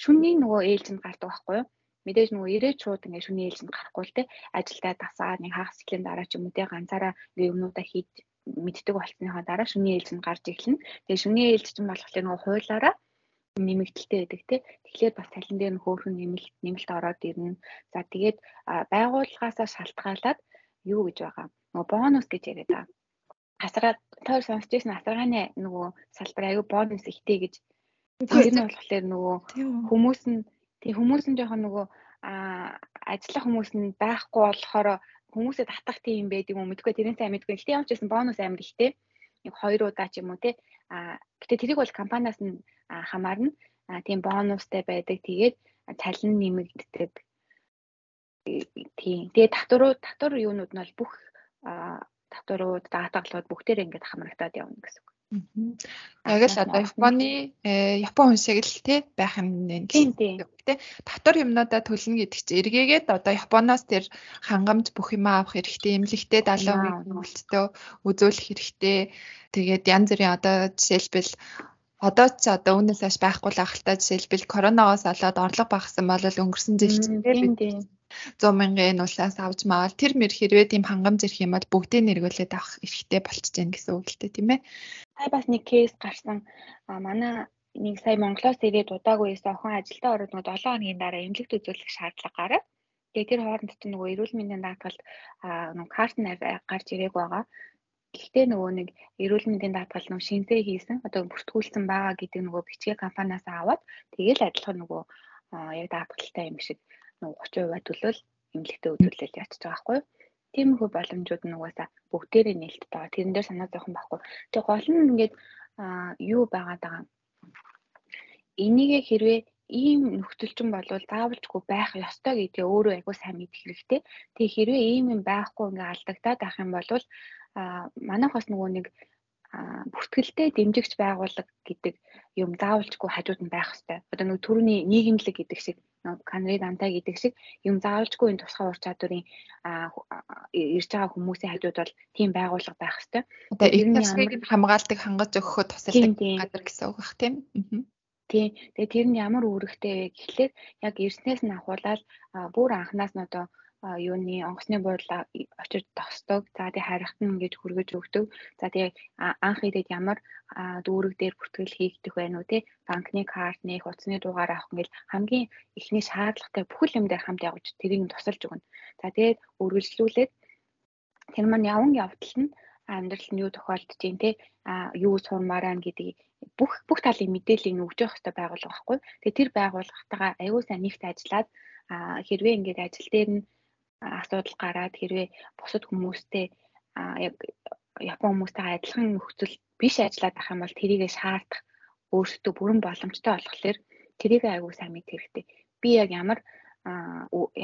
шүнний нөгөө ээлжинд гардаг байхгүй юу? мэдээж нөгөө ирээд шууд ингээд шүний ээлжинд гарахгүй л те ажилдаа дасаа нэг хагас жилийн дараа ч юм уу те ганцаараа ингээд юмнуудаа хийж мэддэг болсныхаа дараа шүний ээлжинд гарч эхэлнэ. Тэгээ шүний ээлж чинь болохоор нөгөө хуулаараа нэмэгдэлтэй байдаг тий. Тэгэхээр бас цалин дээр нь хөөрхөн нэмэлт нэмэлт ороод ирнэ. За тэгээд байгууллагаасаа шалтгаалаад юу гэж байгаа. Нөгөө бонус гэж яриад байгаа. Асараа тойр сонсч ирсэн асаргааны нөгөө салбар аягүй бонус ихтэй гэж. Тэр нь болохоор нөгөө хүмүүс нь Тэг хүмүүс нь жоохон нөгөө ажиллах хүмүүс нь байхгүй болохоор хүмүүсээ татах тийм байдаг юм мэдгүй тэрэн сайн мэдгүй. Гэтэ ямар ч байсан бонус амар ихтэй. Нэг хоёр удаа ч юм уу те. А гэтэ тэрийг бол компаниас нь хамаарна. А тийм бонустай байдаг. Тэгээд цалин нэмэгддэг. Тийм. Тэгээ татваруу татвар юунууд нь бол бүх татварууд, даатгалууд бүгдээр ингээд хамрагдаад явна гэсэн үг. Яг л одоо Японы э, Япон хүн шиг л тий байх юм нэ гэсэн үг тий. Татвар юмнуудаа төлнө гэдэг чинь эргээгээд одоо Японоос тэр хангамж бүх юм авах хэрэгтэй, эмнэлэгтэй 70% хөлтөө үзүүлэх хэрэгтэй. Тэгээд янз бүрийн одоо жишээлбэл одоо ч одоо үүнээс хойш байхгүй л ахaltaа жишээлбэл коронавигоос болоод орлого багассан бол өнгөрсөн жил чинь 100 мянган уулаас авч маавал тэр мэр хэрвээ тийм хангамж ирэх юм бол бүгдийг нэргүүлээд авах эрхтэй болчихж гэнэ гэсэн үг л дээ тийм ээ. Сая бас нэг кейс гарсан. А манай нэг сая Монголоос ирээд удаагүй байсан охин ажилдаа ороод нөгөө 7 хоногийн дараа эмнэлэгт үзүүлэх шаардлага гараад тэгээ тэр хооронд чинь нөгөө эрүүл мэндийн даатгалд нөгөө карт гарч ирээг байгаа. Гэхдээ нөгөө нэг эрүүл мэндийн даатгал нөгөө шинжлэх хийсэн одоо бүртгүүлсэн байгаа гэдэг нөгөө бичгээ компаниас аваад тэгээл адилхан нөгөө яг даатгалтай юм шиг 30% төлөөл эмнэлэгтээ үзүүлэл ячиж байгаа байхгүй юу. Тиймэрхүү боломжууд нь угаасаа бүгдээрээ нээлттэй байгаа. Тэрэн дээр санаа зовхон байхгүй. Тэгээ гол нь ингээд юу байгаад байгаа. Энийгээ хэрвээ ийм нөхцөлчин болвол заавалжгүй байх ёстой гэдгээ өөрөө айгуу сайн мэдэх хэрэгтэй. Тэгээ хэрвээ ийм юм байхгүй ингээ алдагдаад ах юм бол а манайх бас нөгөө нэг бүртгэлтэй дэмжигч байгууллага гэдэг юм заавалжгүй хажууд нь байх хэрэгтэй. Одоо нөгөө төрөний нийгэмлэг гэдэг шиг канри дантай гэдэг шиг юм заавалжгүй энэ тусгай ур чадварын ирж байгаа хүмүүсийн хажууд бол тийм байгууллага байх хэрэгтэй. Одоо эрдэнэсийг хамгаалдаг хангаж өгөхөд тусалдаг газар гэсэн үг бах тийм. Тийм. Тэгээ тэр нь ямар үүрэгтэй вэ гэхлээр яг эрснээс нь ахуулаад бүр анханаас нь одоо юуны онгоцны буудлаа очиж тосдог. За тэгээ харихт нь ингэж хүргэж өгдөг. За тэгээ анх идэд ямар дүүрэг дээр бүртгэл хийгдэх байх нь тий банкны карт нэх, утасны дугаар авах ингээл хамгийн ихний шаардлагатай бүхэл юм дээр хамт явж тэрийг нь тусалж өгнө. За тэгээд үргэлжлүүлээд тэр маань яван явдал нь амьдрал нь юу тохиолдож байна те а юу сурмаар байна гэдгийг бүх бүх талын мэдээллийг өгж явах хэрэгтэй байгууллага байхгүй. Тэгээ тэр байгууллагатайгаа аюул сайн нэгт ажиллаад а хэрвээ ингээд ажил дээр нь асуудал гараад хэрвээ бусад хүмүүстэй яг Япон хүмүүстэй адилхан нөхцөл биш ажиллаад байх юм бол тэрийгэ шаардах өөрсдөө бүрэн боломжтой болохоор тэрийг аягүй сайн мэд хэрэгтэй. Би яг ямар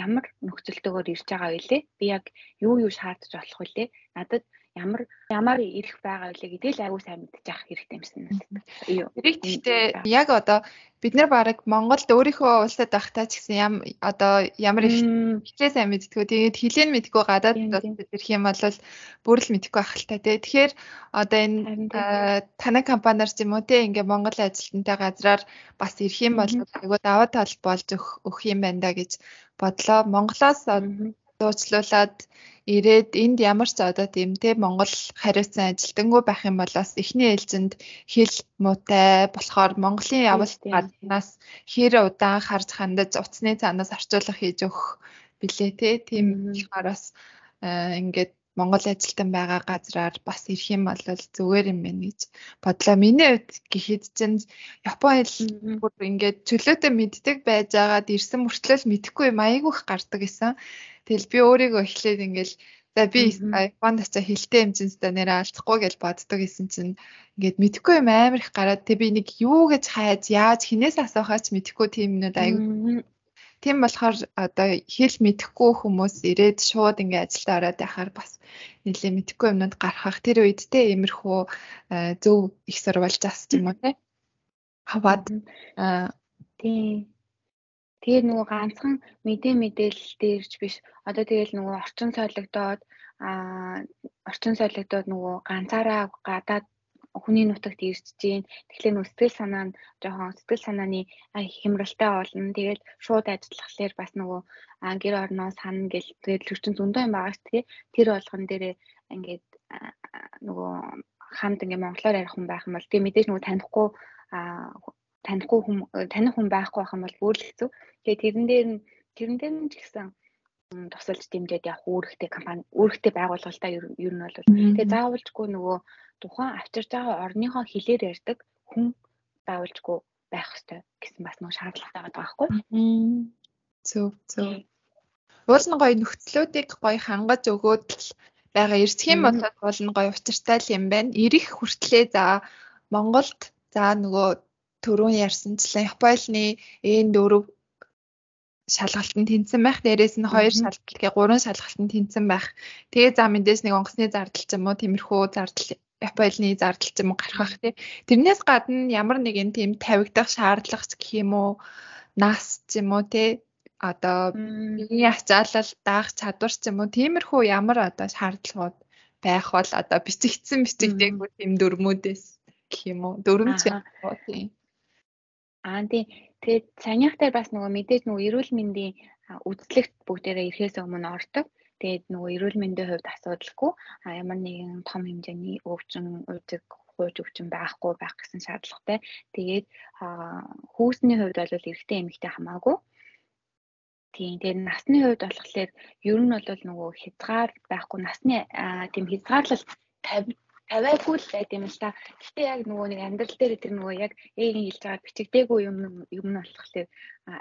ямар нөхцөлтэйгээр ирж байгаа вэ лээ? Би яг юу юу шаардаж болох вэ? Надад ямар ямар ирэх байгаа вэ? Гэдгийг л аягүй сайн мэдчих хэрэгтэй юмсан надад. Юу. Тэрийг гэхдээ яг одоо бид нар баг Монголд өөрийнхөө улсад байхдаа ч гэсэн ям одоо ямар их хичээ сайн мэдтгүү тэгээд хилэн мэдгүй гадаад ирэх юм бол бүр л мэдгүй байх л та тий. Тэгэхээр одоо энэ танай компаниар ч юм уу тий ингээ Монгол ажилтнтай газраар бас ирэх юм бол айгуу даваа тал болж өгөх юм байна да гэж бодлоо. Монголоос дуучлуулад ирээд энд ямар ч одоо тийм те Монгол хариуцсан ажилтангуй байх юм бол бас эхний ээлжинд хэл муутай болохоор Монголын явалт гаднаас хэр удаан харж хандаж утасны цаанаас орчуулах хийж өгөх билээ те. Тийм болохоор бас э, ингээд Монгол ажилтан байгаа газраар бас ирэх юм бол зүгээр юм байна гэж бодлоо. Миний хувьд гэхэд чинь Япон хэл бүр ингээд чөлөөтэй мэддэг байж байгаад ирсэн мөртлөө мэдэхгүй юм. Айгүйх гардаг гэсэн. Тэгэл би өөрийгөө эхлээд ингээл за би Японд очиж хилтэй хэмжинстэй нэрээ алдахгүй гэж боддог гэсэн чинь ингээд мэдэхгүй юм амар их гараад тэг би нэг юу гэж хайж яаж хинээс асуухаач мэдэхгүй тийм нүд айгүй. Тийм болохоор одоо хэл мэдэхгүй хүмүүс ирээд шууд ингээд ажилдаа ороод байхаар бас нэлээ мэдэхгүй юмнууд гарах тэр үед те иймэрхүү зөв их сурвалжаас ч юм уу те. Хаваад тийм Тэгээд нөгөө ганцхан мэдээ мэдээлэл дээрч биш. Одоо тэгэл нөгөө орчин солигдоод аа орчин солигдоод нөгөө ганцаараа гадаад хүний нутагт ирж гин. Тэгэхээр нөгөө сэтгэл санаа нь жоохон сэтгэл санааны хямралтай болно. Тэгээд шууд ажиллахлаар бас нөгөө гэр орноо сана гэл тэгээд төрчин зөндөө юм байгаа шүү дээ. Тэр болгон дээрээ ингээд нөгөө хамт ингээ монголоор ярих хүн байх юм бол тэгээд мэдээж нөгөө танихгүй танихгүй хүн таних хүн байхгүй байх юм бол бүр л хэцүү. Тэгээ тэрэн дээр нь тэрэн дээр нь ч гэсэн тусалж дэмжиж явах үүрэгтэй компани үүрэгтэй байгууллагатай ер нь бол тэгээ заавалжгүй нөгөө тухайн авчирж байгаа орныхоо хэлээр ярьдаг хүн заавалжгүй байх хэрэгтэй гэсэн бас нөгөө шаардлагатай байгаа байхгүй. Зөв зөв. Уул нь гоё нөхцлүүдийг гоё хангаж өгөөд л байгаа эрсэх юм бол уул нь гоё учиртай л юм байна. Ирэх хүртлээ за Монголд за нөгөө түрүүн ярьсанчлан Японы N4 шалгалтанд тэнцсэн байх. Дээрээс нь хоёр шалгалт гээ гурван шалгалтанд тэнцсэн байх. Тэгээ за мэдээж нэг онгоцны зардал ч юм уу тиймэрхүү зардал Японы зардал ч юм уу гарах байх тий. Тэрнээс гадна ямар нэгэн тийм тавигдах шаардлага гэх юм уу нас ч юм уу тий. Одоо биеийн ачаалал даах чадвар ч юм уу тиймэрхүү ямар одоо шаардлагууд байх бол одоо бичигдсэн бичигдээгүй тийм дөрмүүдээс гэх юм уу дөрмж тийм Аа тий. Тэгээд санийхтай бас нөгөө мэдээж нөгөө эрүүл мэндийн үзлэгт бүгдээрээ ирэхээс өмнө ордог. Тэгээд нөгөө эрүүл мэндийн хувьд асуудалгүй ямар нэгэн том хэмжээний өвчин, уйддаг, хууж өвчин байхгүй байх гэсэн шаардлагатай. Тэгээд хүүсний хувьд бол эрэгтэй эмэгтэй хамаагүй. Тийм. Тэгээд насны хувьд болохоор ер нь бол нөгөө хязгаар байхгүй насны тийм хязгаарлал 50 тавиагүй л байт юм л та. Гэтэ яг нөгөө нэг амьдрал дээр тэр нөгөө яг ээгийн хэлж байгаа бичигдээгүй юм юм нь болохоор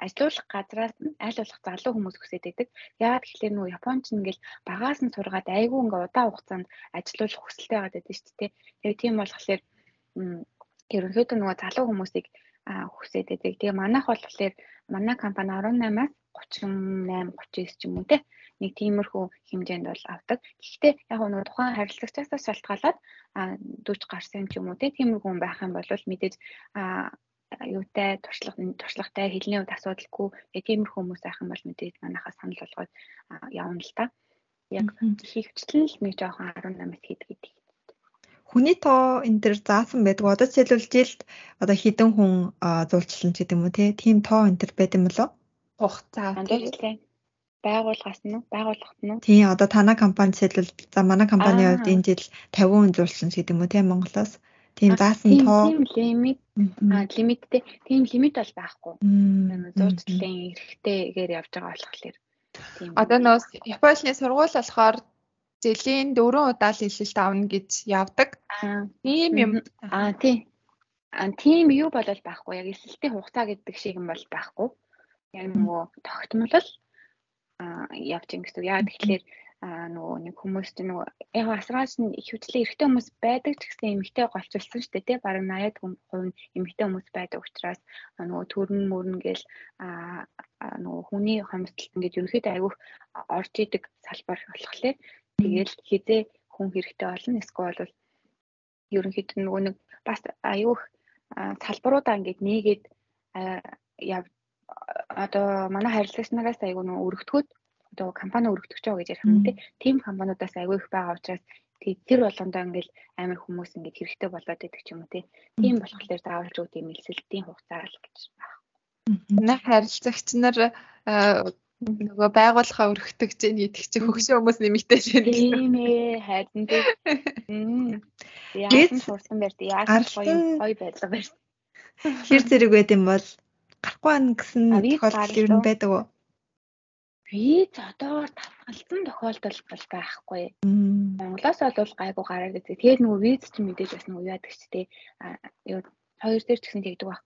ажилуулах газраас аль болох залуу хүмүүс хүсэж байдаг. Яагаад гэвэл нөгөө Японч ингээл багаас нь сургаад айгүй ингээ удаан хугацаанд ажилуулах хүсэлтэй байгаа гэдэг шүү дээ. Тэгээ тийм болохоор ерөнхийдөө нөгөө залуу хүмүүсийг хүсээд байдаг. Тэгээ манайх болохоор манай компани 18-аас 38 39 ч юм уу те нэг тиймэрхүү хэмжээнд бол авдаг. Гэхдээ яг нөгөө тухайн харилцагчаас шалтгаалаад 40 гарсан ч юм уу тиймэрхүү хүн байх юм бол мэдээж юутай туршлага туршлагатай хэлний үед асуудалгүй тиймэрхүү хүмүүс байх юм бол мэдээж манайхаа санал болгоод явна л та. Яг хийвчлэн л нэг жоохон 18-аас хийдэг гэдэг. Хүний тоо энэ төр заасан байдаг. Одоо жишээлбэл жилд одоо хідэн хүн зуулчлан ч гэдэг юм уу тийм тоо энэ төр байд юм болоо? Хугацаа тийм байгууллагаас нь байгууллагт нь Тийм одоо танай компани жишээлбэл за манай компани хувьд энэ жил 50 хүн зурсан гэдэг юм уу тийм Монголоос тийм заасан тоо лимит а лимиттэй тийм лимит бол байхгүй. Зурчлалын эрхтэйгээр явж байгаа болохоор тийм. Одоо нөө Японы сургууль болохоор жилийн 4 удаа л хэлэлт авна гэж явдаг. Тийм юм. А тийм. А тийм юу болол байхгүй. Яг эсэлтийн хугацаа гэдэг шиг юм бол байхгүй. Яг нөгөө тогтмол явж ин гэсэн. Яа тэгэхээр нөгөө нэг хүмүүс чинь нөгөө яг асраач нь их хөтлөө эрэгтэй хүмүүс байдаг ч гэсэн эмэгтэй голчулсан шүү дээ тий бараг 80-аад хувь нь эмэгтэй хүмүүс байдаг учраас нөгөө төрн мөрн гээл нөгөө хүний хомсдолт ингээд ерөөхдөө айгүйх орж идэг салбар болохоор тэгэл хизээ хүн хэрэгтэй болно эсвэл бол ерөнхийдөө нөгөө нэг бас аюух салбаруудаа ингээд нээгээд яв одоо манай харилцагч нараас айгүй нөө өргөтгөөд одоо компани өргөтгөж байгаа гэж ярих юм тий. Тим компаниудаас айгүй их байгаа учраас тэр болгондоо ингээл амар хүмүүс ингээд хэрэгтэй болоод идэг ч юм уу тий. Тийм болохоор заавалж үүд юм элсэлтийн хугацаа л гэж байна. Манай харилцагч нар нөгөө байгууллага өргөтгөж ийн гэдэг чи хөгшин хүмүүс нэмэгтэй шин. Тийм ээ хайрдан тий. Яасан сурсан байр тий. Яасан гоё гоё байдлага байр. Хэр зэрэг байд юм бол гарахгүй байна гэсэн тохиолдол ер нь байдаг уу? Виз одоогоор давхалсан тохиолдол бол байхгүй. Монголоос бол гайгүй гараад ирдэг. Тэгээд нөгөө виз чинь мэдээж бас нөгөө яадаг ч тий. Юу хоёр дээр ч гэсэн тэгдэг баг.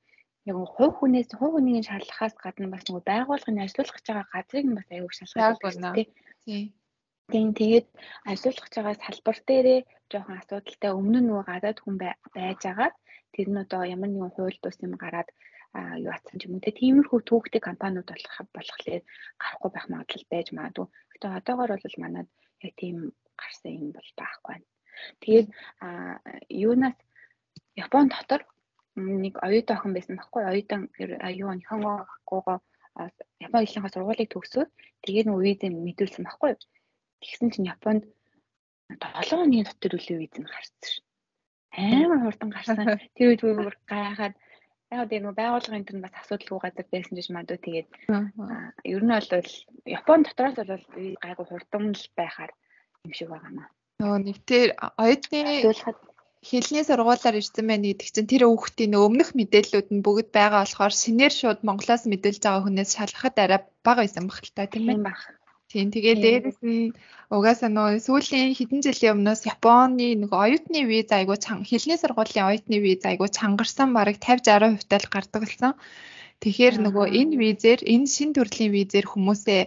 Яг хувь хүнээс хувь хүнийг шалгахаас гадна бас нөгөө байгууллагын ажиллах гэж байгаа газрыг нь бас аюул шалгах байна. Тий. Тийм тэгээд ажиллах гэж байгаа салбар дээрээ жоохон асуудалтай өмнө нь нөгөө гадаад хүн байж агаад тэр нь одоо ямар нэгэн хууль бус юм гараад юу атсан юм те тиймэрхүү түүхтэй компаниуд болох болохоор гарахгүй байх магадлал байж магадгүй. Гэтэ одоогор бол манад яг тийм гарсан юм бол байхгүй байна. Тэгээд юунаас Япон дотор нэг оюутан охин байсан байхгүй оюутан юу Нихонгогоо Япон хэлний сургуулийг төгсөөд тэгээд нөгөө виз мэдүүлсэн байхгүй. Тэгсэн чинь Японд 7 хоногийн дотор үлээ виз нь гарсан шин. Амар хурдан гарсан. Тэр үед бүр гайхаад яг тийм нэг байгууллагын тэр бас асуудалгүй газар байсан гэж мадуу тэгээд ер нь бол Япон дотроос бол гайгүй хурдан л байхаар юм шиг байгаа маа. Нөгөө нэг тэр оюутны хэлний сургуулаар ирсэн байна гэдэг чинь тэр хүүхдийн өмнөх мэдээллүүд нь бүгд байгаа болохоор шинээр шууд Монголоос мэдээлж байгаа хүнээс шалгахад арай бага байсан баг л та тийм ээ. Тийм тэгээ дээрэс нь угаасаа нөө сүүлийн хэдэн жилийн өмнөөс Японы нэг оюутны виз айгуу хэлний сургуулийн оюутны виз айгуу чангарсан бараг 50 60% тал гардаг болсон. Тэгэхээр нөгөө энэ визээр энэ шин төрлийн визээр хүмүүсээ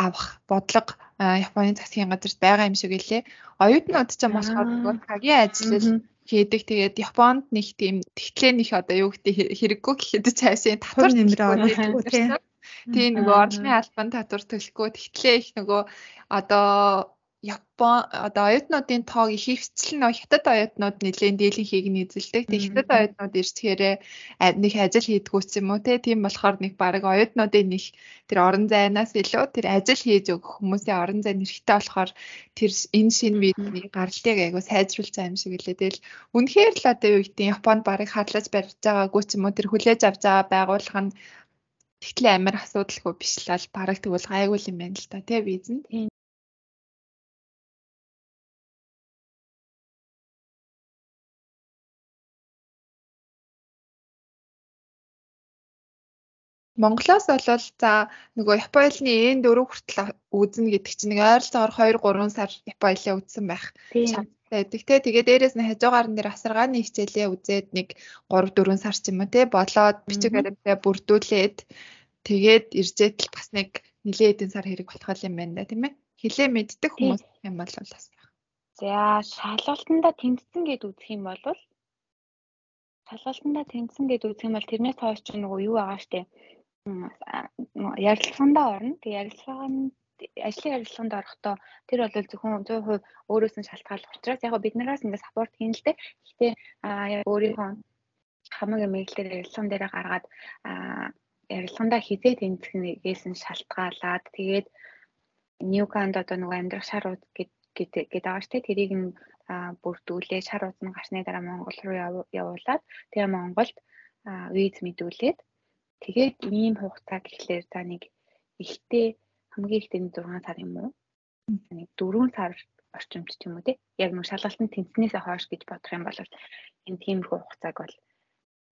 авах бодлого Японы засгийн газарт байгаа юм шиг үлээ. Оюутнууд ч юм болохоор нөгөө цагийн ажил хийдэг. Тэгээд Японд нэг тийм тэгтлээ нэг одоо юу гэдэг хэрэггүй гэхэд цаашаа татвар нэмрээ аваад тийм. Нөгөө орлогын албан татвар төлөхгүй тэгтлээ их нөгөө одоо Япон одоо оюутнуудын тоог их хвцэл нь хятад оюутнууд нэлээд дийлэн хийг нь эзэлдэг. Тэг хятад оюутнууд ирсэхээр нэг ажил хийдгүүц юм уу те. Тийм болохоор нэг баг оюутнуудын нэг тэр орон зайнаас илүү тэр ажил хийж өгөх хүмүүсийн орон зай нэрхтээ болохоор тэр энэ шинэ видеоны гаралтыг айгу сайжруулж байгаа юм шиг лээ. Тэгэл үнэхээр л одоо юу гэдэг Японд барыг харлаж барьж байгаагүй ч юм уу тэр хүлээж авч байгаа байгууллага нь тэгтлээ амар асуудалгүй биш л ал бараг тэгвэл гайгүй юм байна л та тий визэнд. Монголоос болвол за нөгөө Японы энэ дөрөв хүртэл үзнэ гэдэг чинь нэг ойролцоогоор 2 3 сар Японы үзсэн байх. Байдаг те. Тэгээ дээрээс нь хажуугаар нь дэр асаргааны хичээлээ үзээд нэг 3 4 сар ч юм уу те болоод бичиг баримтаа бүрдүүлээд тэгээд иржээд л бас нэг нилээ хэдэн сар хэрэг болох юм байна да тийм ээ. Хилээ мэддэг хүмүүс юм бол бас байх. За шалгалтанда тэмцсэн гэд үзэх юм бол шалгалтанда тэмцсэн гэд үзэх юм бол тэрнээс хойш ч нөгөө юу байгаа штэ ярилцлагандаа орно. Тэгээ ярилцлаганд ажлын ярилцлаганд орохдоо тэр бол зөвхөн 100% өөрөөс нь шалтгаалх учраас яг бид нараас ингээд саппорт хийн л дээ. Гэхдээ өөрийнхөө хамаг мэйлдээр ярилцлаган дээр гаргаад ярилцлагандаа хизээ тэмцэхнээс нь шалтгаалаад тэгээд Ньюканд одоо нөгөө амьдрах шарууд гэдэг байгаа шүү дээ. Тэрийг нь бүрдүүлээ шар уудны гарсны дараа Монгол руу явуулаад тэгээ Монголд виз мэдүүлээд Тэгээд ийм хугацаа гэхлээр за нэг ихтэй хамгийн ихтэй 6 сар юм уу? Нэг 4 сар орчимд ч юм уу те. Яг нэг шалгалтанд тэнцнээс хойш гэж бодох юм бол энэ тиймэрхүү хугацааг бол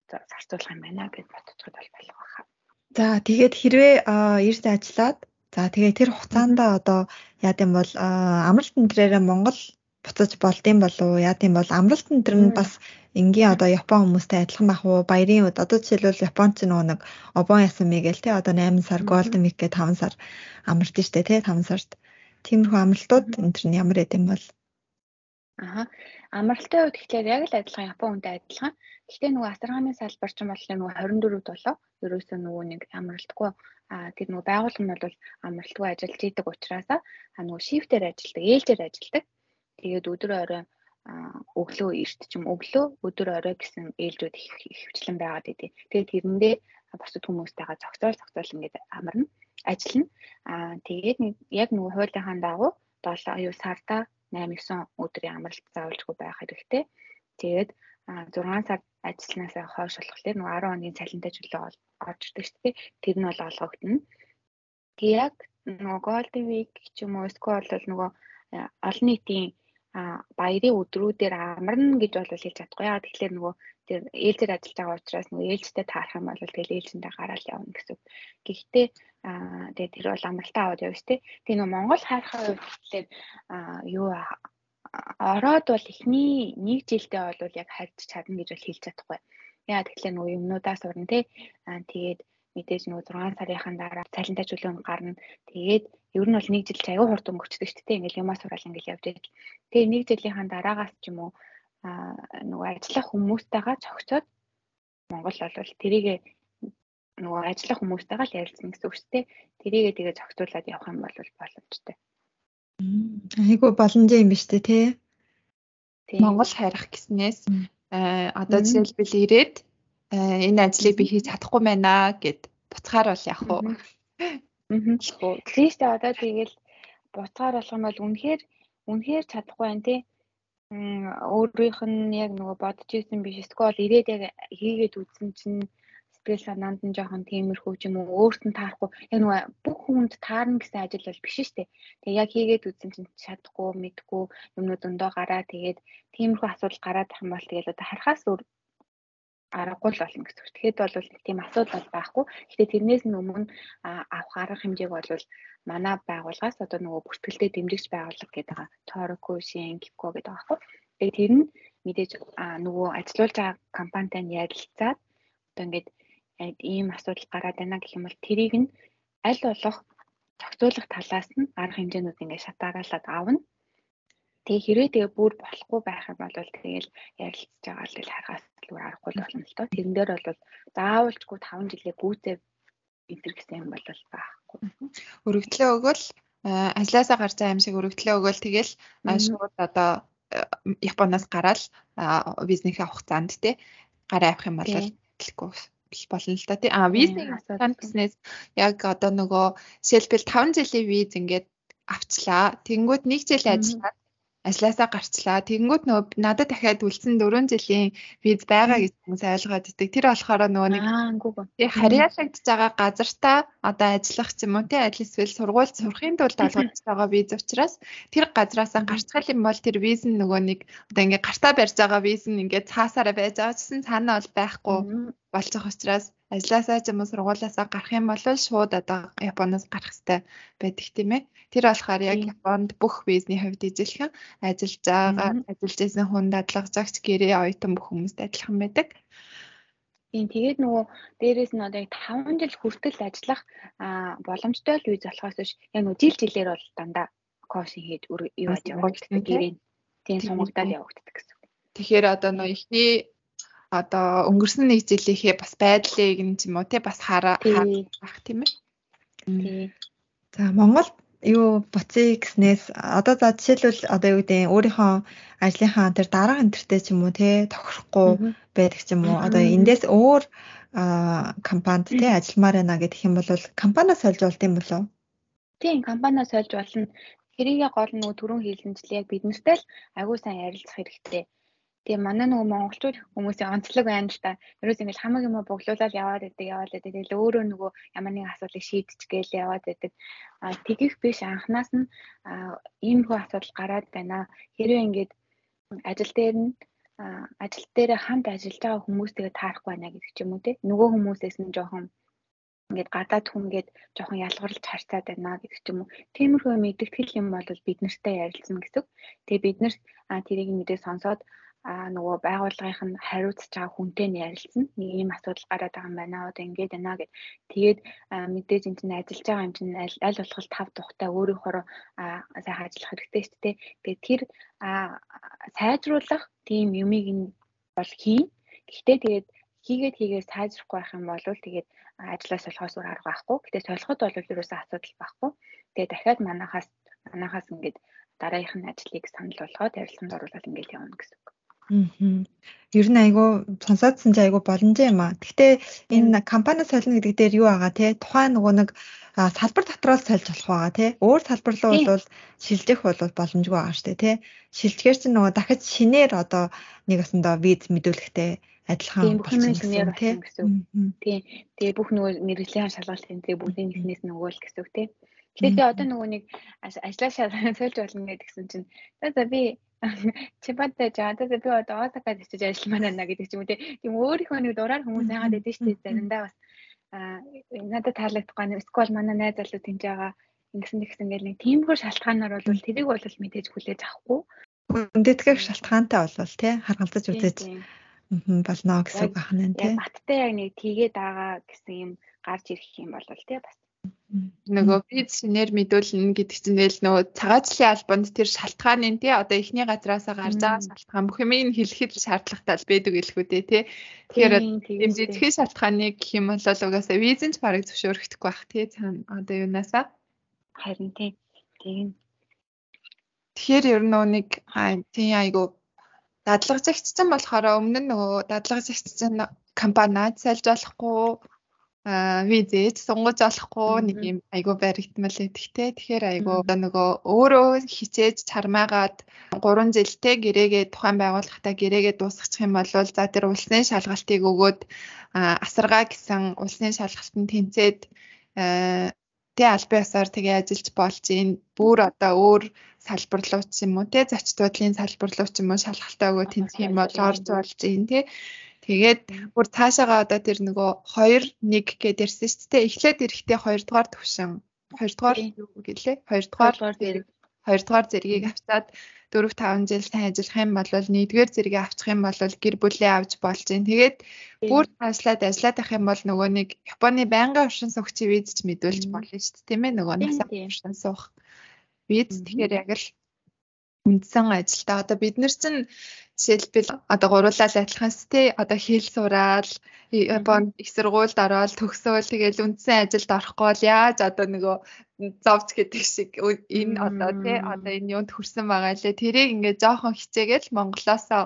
зарцуулах юм байна гэж бодцоход бол болох байхаа. За тэгээд хэрвээ эрт ажиллаад за тэгээд тэр хугацаанд одоо яа гэм бол амралт энтрээрээ Монгол буцаж болдсон болов яа гэм бол амралт энтер нь бас энгийн одоо Япон хүмүүстэй адилхан байх уу? Баярын үед одоо жишээлбэл Японч нөгөө нэг обон ясами гээл те одоо 8 сар Golden Week гээ 5 сар амралт штэ те 5 сард. Тиймэрхүү амралтууд энэ төр нь ямар юм бол? Аха. Амралтын үед тэгэхээр яг л адилхан Япон хүнтэй адилхан. Гэхдээ нөгөө асаргааны салбар ч юм бол нөгөө 24 долоо ерөөсөө нөгөө нэг амралтгүй а тэр нөгөө байгууллага нь бол амралтгүй ажиллаж идэг учраас а нөгөө шифтээр ажилладаг, ээлжээр ажилладаг. Тэгээд өдөр орой өглөө эрт ч юм өглөө өдөр орой гэсэн ээлжүүд их хвчлэн байгаад идэв. Тэгээд тэрэндээ бусад хүмүүстэйгээ зохицол зохицол ингээд амарна ажиллана. Аа тэгээд яг нөгөө хуулийнхаа дагуу 7 юу сарда 8 9 өдрийн амралт заавалжгүй байх хэрэгтэй. Тэгээд 6 сар ажилласнаас хойш болохоор нөгөө 10 хоногийн цалинтай чөлөө орж ирдэг шүү дээ. Тэр нь бол олгогдно. Тэгээд яг нөгөө Golden Week ч юм уу эсвэл нөгөө олон нийтийн баярын өдрүүдээр амарна гэж бол хэлж чадахгүй. Яг тэгэхээр нөгөө тэр ээлжээр ажиллаж байгаа учраас нөгөө ээлжтэй таарах юм бол тэгэл ээлжиндээ гараал явна гэсэн. Гэхдээ тэгээ тэр бол амралтаа аваад явж тээ. Тэгээ нөгөө Монгол хайрхаа хувьд юу ороод бол эхний нэг жилдээ бол яг харьж чадна гэж бол хэлж чадахгүй. Яа тэгэхээр нөгөө юмнуудаа сурна тий. Аа тэгээд мэдээж нөгөө 6 сарынхан дараа цалинтай чөлөө гарна. Тэгээд ер нь бол нэг жил ч аюу хурд өнгөрчдөг шүү дээ. Ингээл юмаа сураал ингээл явж байж. Тэгээ нэг жилийнхаа дараагаас ч юм уу аа нөгөө ажиллах хүмүүстэйгээ цогцоод Монгол бол тэрийг нөгөө ажиллах хүмүүстэйгээ л ярилцсан гэсэн үг шүү дээ. Тэрийгээ тэгээ зохицуулаад явах юм бол боломжтой. Айгу боломжтой юм биш үү те? Монгол хайрах гэснээс одоо жишээлбэл ирээд энэ ажлыг би хийж чадахгүй байна гэд буцахаар бол яг уу Аа. Тийшээ одоо тэгэл буцаар болох юм бол үнэхээр үнэхээр чадахгүй байна тий. өөрийнх нь яг нөгөө бодож исэн биш эсвэл ирээд яг хийгээд үзсэн чинь сэтгэл санаанд нь жоохон тиймэрхүү ч юм уу өөрт нь таарахгүй яг нөгөө бүх хүнд таарна гэсэн ажил бол биш шүү дээ. Тэгээ яг хийгээд үзсэн чинь чадахгүй мэдгүй юмнууд өндөө гараа тэгээд тиймэрхүү асуудал гараад ах юм бол тэгэл одоо харахаас өөр аргагүй л болно гэсэн үг. Тэгэхэд бол тийм асуудал байхгүй. Гэхдээ тэрнээс нь өмнө авах арга хэмжээг бол манай байгууллагаас одоо нөгөө бүртгэлтэй дэмжигч байгууллага гэдэг байгаа. Shin Kiko гэдэг байгаа байхгүй. Тэгээд тэр нь мэдээж нөгөө ажилуулж байгаа компанитай нь ярилцаад одоо ингээд ийм асуудал гараад байна гэх юм бол тэрийг нь аль болох зохицуулах талаас нь арга хэмжээнүүд ингээд шатааруулаад авна. Тэгээ хэрвээ тэгээ бүр болохгүй байх юм бол тэгээл ярилцж байгаа л тэгэл харахаас зүгээр аргагүй болно л доо. Тэрэн дээр бол заавалчгүй 5 жилээ гүйцээ энэ гэсэн юм бол байхгүй. Өргөдлөө өгвөл ажлаасаа гарч байгаа юм шиг өргөдлөө өгвөл тэгэл шууд одоо Японоос гараад визнийхээ хугацаанд тий гараа авах юм бол хэлэхгүй болно л да тий. А визийн асуудал гэснээс яг одоо нөгөө жишээлбэл 5 жилийн виз ингээд авчлаа. Тэнгүүд нэг жил ажиллаад ажлаасаа гарчлаа. Тэгэнгүүт нөгөө надад дахиад үлдсэн 4 жилийн виз байгаа гэж хүмүүс ойлгоод идэг. Тэр болохоор нөгөө нэг харьяалагдж байгаа газартаа одоо ажиллах ч юм уу тий аль эсвэл сургууль сурахын тулд олгож байгаа виз учраас тэр газраасаа гарцгал юм бол тэр виз нь нөгөө нэг одоо ингээ гартаа барьж байгаа виз нь ингээ цаасаараа байж байгаа гэсэн цаанаа бол байхгүй болж байгаа учраас ажлаасаа ч юм уу сургуулиасаа гарах юм бол шууд одоо Японоос гарах хэрэгтэй байдаг тийм ээ. Тэр болохоор яг Японд бүх визний хувьд ижилхэн ажиллаж байгаа, ажиллаж байсан хүн дадлагжагч гэрээ оюутан бүх хүмүүст адилхан байдаг. Тийм тэгээд нөгөө дээрээс нь одоо 5 жил хүртэл ажиллах боломжтой л виз болохоос биш яг нөгөө жил жилээр бол дандаа кошин хийж юу явагддаг гэрээ тийм сунгагдал явагддаг гэсэн. Тэгэхээр одоо нөгөө ихний одоо өнгөрсөн нэг жилийнхээ бас байдлыг нь ч юм уу тий бас хараа харах тийм ээ. За Монгол юу буцъя гэснээс одоо за жишээлбэл одоо юу гэдэг өөрийнхөө ажлынхаа тэр дарга энтертэй ч юм уу тий тохирохгүй байдаг ч юм уу одоо эндээс өөр компанид тий ажилламаар байна гэх юм бол компаниас сольж болд юм болов? Тийм компаниас сольж болно. Тэрийгэ гол нь түрүүн хэлсэнчлээ яг бид нартай л агүй сайн ярилцах хэрэгтэй. Тэгээ манай нөгөө монголчууд хүмүүсийн онцлог байна л та. Ерөөс ингээл хамаг юм боглуулаад яваад байдаг, яваад байдаг. Тэгэл өөрөө нөгөө ямар нэгэн асуудлыг шийдчихгээл яваад байдаг. А тэгэх биш анханаас нь иймэрхүү асуудал гараад байна. Хэрвээ ингээд ажил дээр нь ажил дээр хамт ажиллаж байгаа хүмүүстэйгээ таарахгүй байна гэдэг ч юм уу те. Нөгөө хүмүүсээс нь жоохон ингээд гадаад хүн ингээд жоохон ялгарлаж харцаад байна гэдэг ч юм уу. Тиймэрхүү мэдгэтгэл юм бол бид нартай ярилцсан гэсэн. Тэгээ бид нар тэрийг мэдээ сонсоод а нөгөө байгууллагынх нь хариуцж байгаа хүнтэй нь ярилцсан. Нэг ийм асуудал гараад байгаа юм байна. Одоо ингэж байна гэд. Тэгээд мэдээж энэ чинь ажиллаж байгаа юм чинь аль болох тав тухтай өөрийнхөө сайхан ажиллах хэрэгтэй шүү дээ. Тэгээд тэр сайжруулах тийм юмыг нь бол хийн. Гэхдээ тэгээд хийгээд хийгээд сайжрахгүй байх юм бол тэгээд ажлаас болохоос өөр арга байхгүй. Гэтэ солиход бол ерөөсөө асуудал байхгүй. Тэгээд дахиад манахаас манахаас ингээд дараагийнх нь ажлыг санал болгоод ярилцсанд оруулаад ингээд явна гэсэн үг. Ер нь айгүй сонсоодсэн чи айгүй боломжтой юм аа. Гэхдээ энэ компани солино гэдэг дээр юу байгаа те? Тухайн нөгөө нэг салбар дотроос сольж болох байгаа те. Өөр салбар руу бол шилжих бол боломжгүй байгаа штэ те. Шилжгээр чинь нөгөө дахиж шинээр одоо нэг осондоо виз мэдүүлэхтэй адилхан шинээр те. Тийм. Тэгээ бүх нөгөө мэрэгжлийн шалгалт энэ бүгдийн нэгнээс нөгөө л гэсэн үг те. Тэгэхээр одоо нөгөө нэг ажлаа <laughs> сольж болно гэдгсэн чинь за би Чипатай жаа тэгээ би одоо Осакад очиж ажилламаар байна гэдэг ч юм уу тийм өөрийнхөө нэг дураар хүмүүс яагаад гэдэг чинь заримдаа бас надад таалагдахгүй нэг скол манай найз залуу тэнж байгаа. Ингэсэн тэгсэн гэл нэг тиймэрхүү шалтгаанаар бол тэрийг бол мэдээж хүлээж авахгүй. Үндэтгэх шалтгаантай болвол тий харгалзаж үзэж болно гэсэн үг байна тий баттай яг нэг тгээд байгаа гэсэн юм гарч ирэх юм бол тий бас нөгөө виз шинээр мэдүүлнэ гэдэг чинь тэгэл нөгөө цагаачлалын албанд тэр шалтгаан нь тий одоо эхний газраасаа гарч байгаа шалтгаан бүх юм ин хэлэхэд шаардлагатай л байдаг гэлхүү дээ тий. Тэгэхээр юм зэтгэх шалтгааныг гэх юм бол угаасаа визэнч барыг зөвшөөрөхдөггүй бах тий цаана одоо юунаасаа харин тий. Тийм. Тэгэхээр ер нь нэг тий айгу юм болохоор өмнө нь нөгөө дадлагжигч чинь компаниад сольж болохгүй визэж сунгаж олохгүй нэг юм айгу баригдмал эдгтэй. Тэгэхээр айгу одоо нөгөө өөрөө хичээж чармаагаад 3 жилтэй гэрээгээ тухайн байгууллагатай гэрээгээ дуусгачих юм бол за тэр улсны шалгалтыг өгөөд асаргаа гэсэн улсны шалгалтанд тэнцээд тэ аль биесаар тэгээ ажиллаж болж ийн бүр одоо өөр салбар руу ч юм уу тэ зочд буудлын салбар руу ч юм уу шалгалтаа өгөө тэнцэх юм бол орж болж ийн тэ Тэгээд бүр цаашаага одоо тэр нөгөө 2 1 гэдээ ирсэн шүү дээ. Эхлээд эрэхтэй 2 дугаар төвшин 2 дугаар юу гэлээ? 2 дугаар зэрэг 2 дугаар зэргийг авчаад 4 5 жил сайн ажиллах юм бол 1-р зэрэгийг авчих юм бол гэр бүлээ авч болж юм. Тэгээд бүр цаашлаад ажиллаад байх юм бол нөгөө нэг Японы байнгын уршин суугчийн виз ч мэдүүлж болно шүү дээ. Тийм ээ нөгөө насаа уршин суух виз. Тэгэхээр яг л үндсэн ажилдаа. Одоо бид нар чинь жишээлбэл одоо гуруулаад адилхан тий одоо хэл сураал Японд их сургуульд ороод төгсөөл. Тэгэл үндсэн ажилд орохгүй бол яаж одоо нөгөө зовж гэдэг шиг энэ одоо тий одоо энэ юунд хүрсэн байгаа лээ. Тэрийг ингээд жоохон хичээгээл Монголоосоо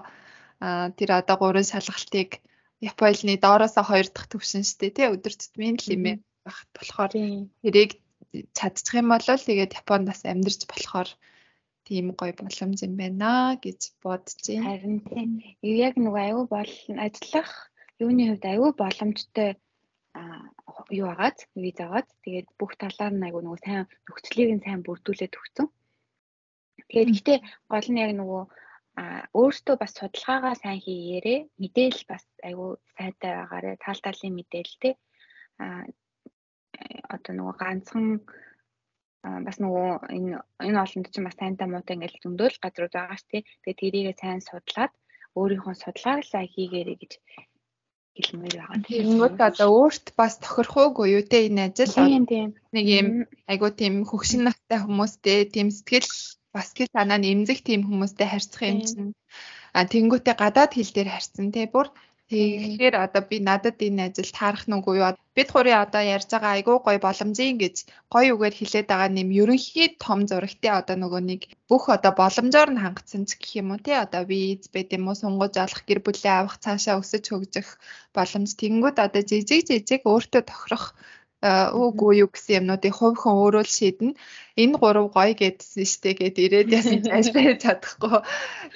тэр одоо гурван шалгалтыг Японы доороосоо хоёр дахь төвшин штэ тий өдөр тутмын лимээ багт болохоор тэрийг чадчих юм бол тэгээд Японд бас амьдарч болохоор тийм гоё боломж юм байна гэж байна. Харин тийм. Яг нөгөө аюу бол ажиллах юуны хувьд аюу боломжтой юу агаад? Виз агаад? Тэгээд бүх талаар нь аюу нөгөө сайн нөхцөлийг нь сайн бүрдүүлээд өгсөн. Тэгээд гэхдээ гол нь яг нөгөө а өөртөө бас судалгаагаа сайн хийгээрээ мэдээлэл бас айгүй сайтай байгаарэ. Таал талын мэдээлэл те. А одоо нөгөө ганцхан бас нөгөө энэ энэ олонд чинь бас сайнтай муутай ингээд зөндөөл газрууд байгаа ш тий. Тэгээд тэрийгээ сайн судлаад өөрийнхөө судалгааглаа хийгээрэй гэж хэлмээр байгаа. Тэгэнгүүт одоо өөрт бас тохирохоогүй юу те энэ ажил? Нэг юм айгуу тийм хөгшин наттай хүмүүстэй тийм сэтгэл бас гэл санаа нь эмзэг тийм хүмүүстэй харьцах юм чинь. А тэнгүүтээ гадаад хэл дээр харьцсан те бүр Тэгэхээр одоо би надад энэ ажил таарах нүггүй юу? Бид гурийн одоо ярьж байгаа айгүй гоё боломжийн гэж гоё үгээр хэлээд байгаа нэм ерөнхий том зурагтай одоо нөгөө нэг бүх одоо боломжоор нь хангацсан ч гэх юм уу тий одоо виз байд юм уу сунгаж олох гэр бүлээ авах цаашаа өсөж хөгжих боломж тэнгүүд одоо жижиг жижиг өөртөө тохирох үгүй юу гэсэн юмнуудыг хувь хүн өөрөө л шийднэ. Энэ гурав гоё гэдсэн штэ гэд ирээд яасан ч <laughs> ажиллаж чадахгүй.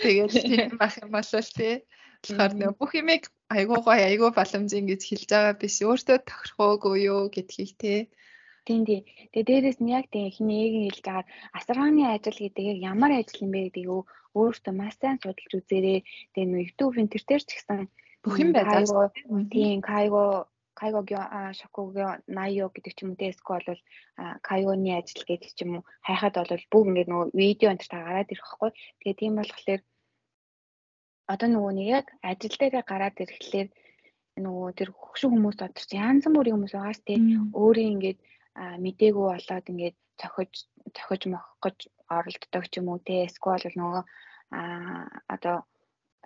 Тэгээд тийм бах юм болол тий. Тэгэхээр нөө бүх юмыг айгуу гоё айгуу боломжийн гэж хэлж байгаа биш өөртөө тохирохоогүй юу гэдгийг те Тийм тий. Тэгээ дээрэс нь яг тийм эхний ээгийн хэлж байгаа асаргааны ажил гэдэг ямар ажил юм бэ гэдгийг өөртөө маш сайн судалж үзээрэй. Тэгээ нөө YouTube интернетээр ч гэсэн бүх юм байгаа. Тийм кайго кайгогийн шокогийн наё гэдэг ч юм уу деск бол кайоны ажил гэдэг ч юм уу хайхад бол бүх ингээд нөгөө видео энэ та гараад ирэх байхгүй. Тэгээ тийм болохоор одоо нөгөө нэг яг ажил дээрээ гараад ирэхлээр нөгөө тэр хөгшин хүмүүс доторч янз бүрийн хүмүүс байгаас тий өөрийн ингээд мдээгүй болоод ингээд цохиж цохиж мохгож оролддог ч юм уу тий эсвэл нөгөө одоо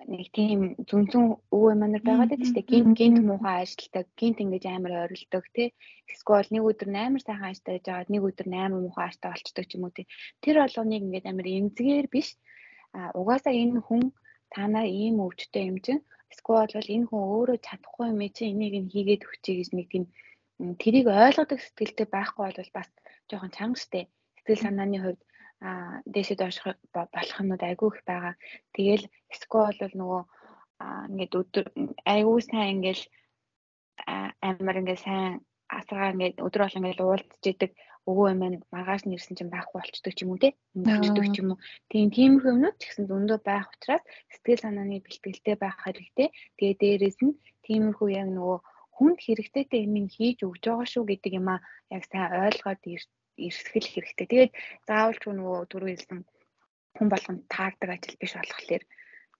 нэг тийм зүн зүн өвөө манар байгаад байдаг шүү дээ. Гинт гинт муухай ажилтдаг, гинт ингэж амар ойролдог тий. Эсвэл нэг өдөр амар сайхан ажиллаж байгаад нэг өдөр амар муухай ажилтаа болчдөг ч юм уу тий. Тэр болгоныг ингэж амар эмзгээр биш. А угаасаа энэ хүн та нар ийм өвчтэй юм чинь эсвэл бол энэ хүн өөрөө чадахгүй юм чи энийг нь хийгээд өгчэй гэж нэг тийм тэрийг ойлгодог сэтгэлтэй байхгүй бол бас жоохон чанга штэ сэтгэл санааны хувьд а дээшээ доош болох юмуд айгүй их байгаа. Тэгэл эсвэл бол нөгөө ингээд өдөр айгүй сайн ингээл амар ингээд сайн асгаа ингээд өдөр болон ингээд уулзж идэг өвөө эмээ маргааш нь ирсэн чинь байхгүй болчдөг ч юм уу те? Өнгөрчдөг ч юм уу? Тийм тиймэрхүү юмнууд ч гэсэн зөндөө байх учраас сэтгэл санааны бэлтгэлтэй байх хэрэгтэй. Тэгээ дээрэс нь тиймэрхүү яг нөгөө хүнд хэрэгцээтэй юм хийж өгж байгаа шүү гэдэг юм а яг сайн ойлгоод ирсгэл хэрэгтэй. Тэгээд заавал ч нөгөө түрүү хэлсэн хүн болгонд таардаг ажил биш болохоор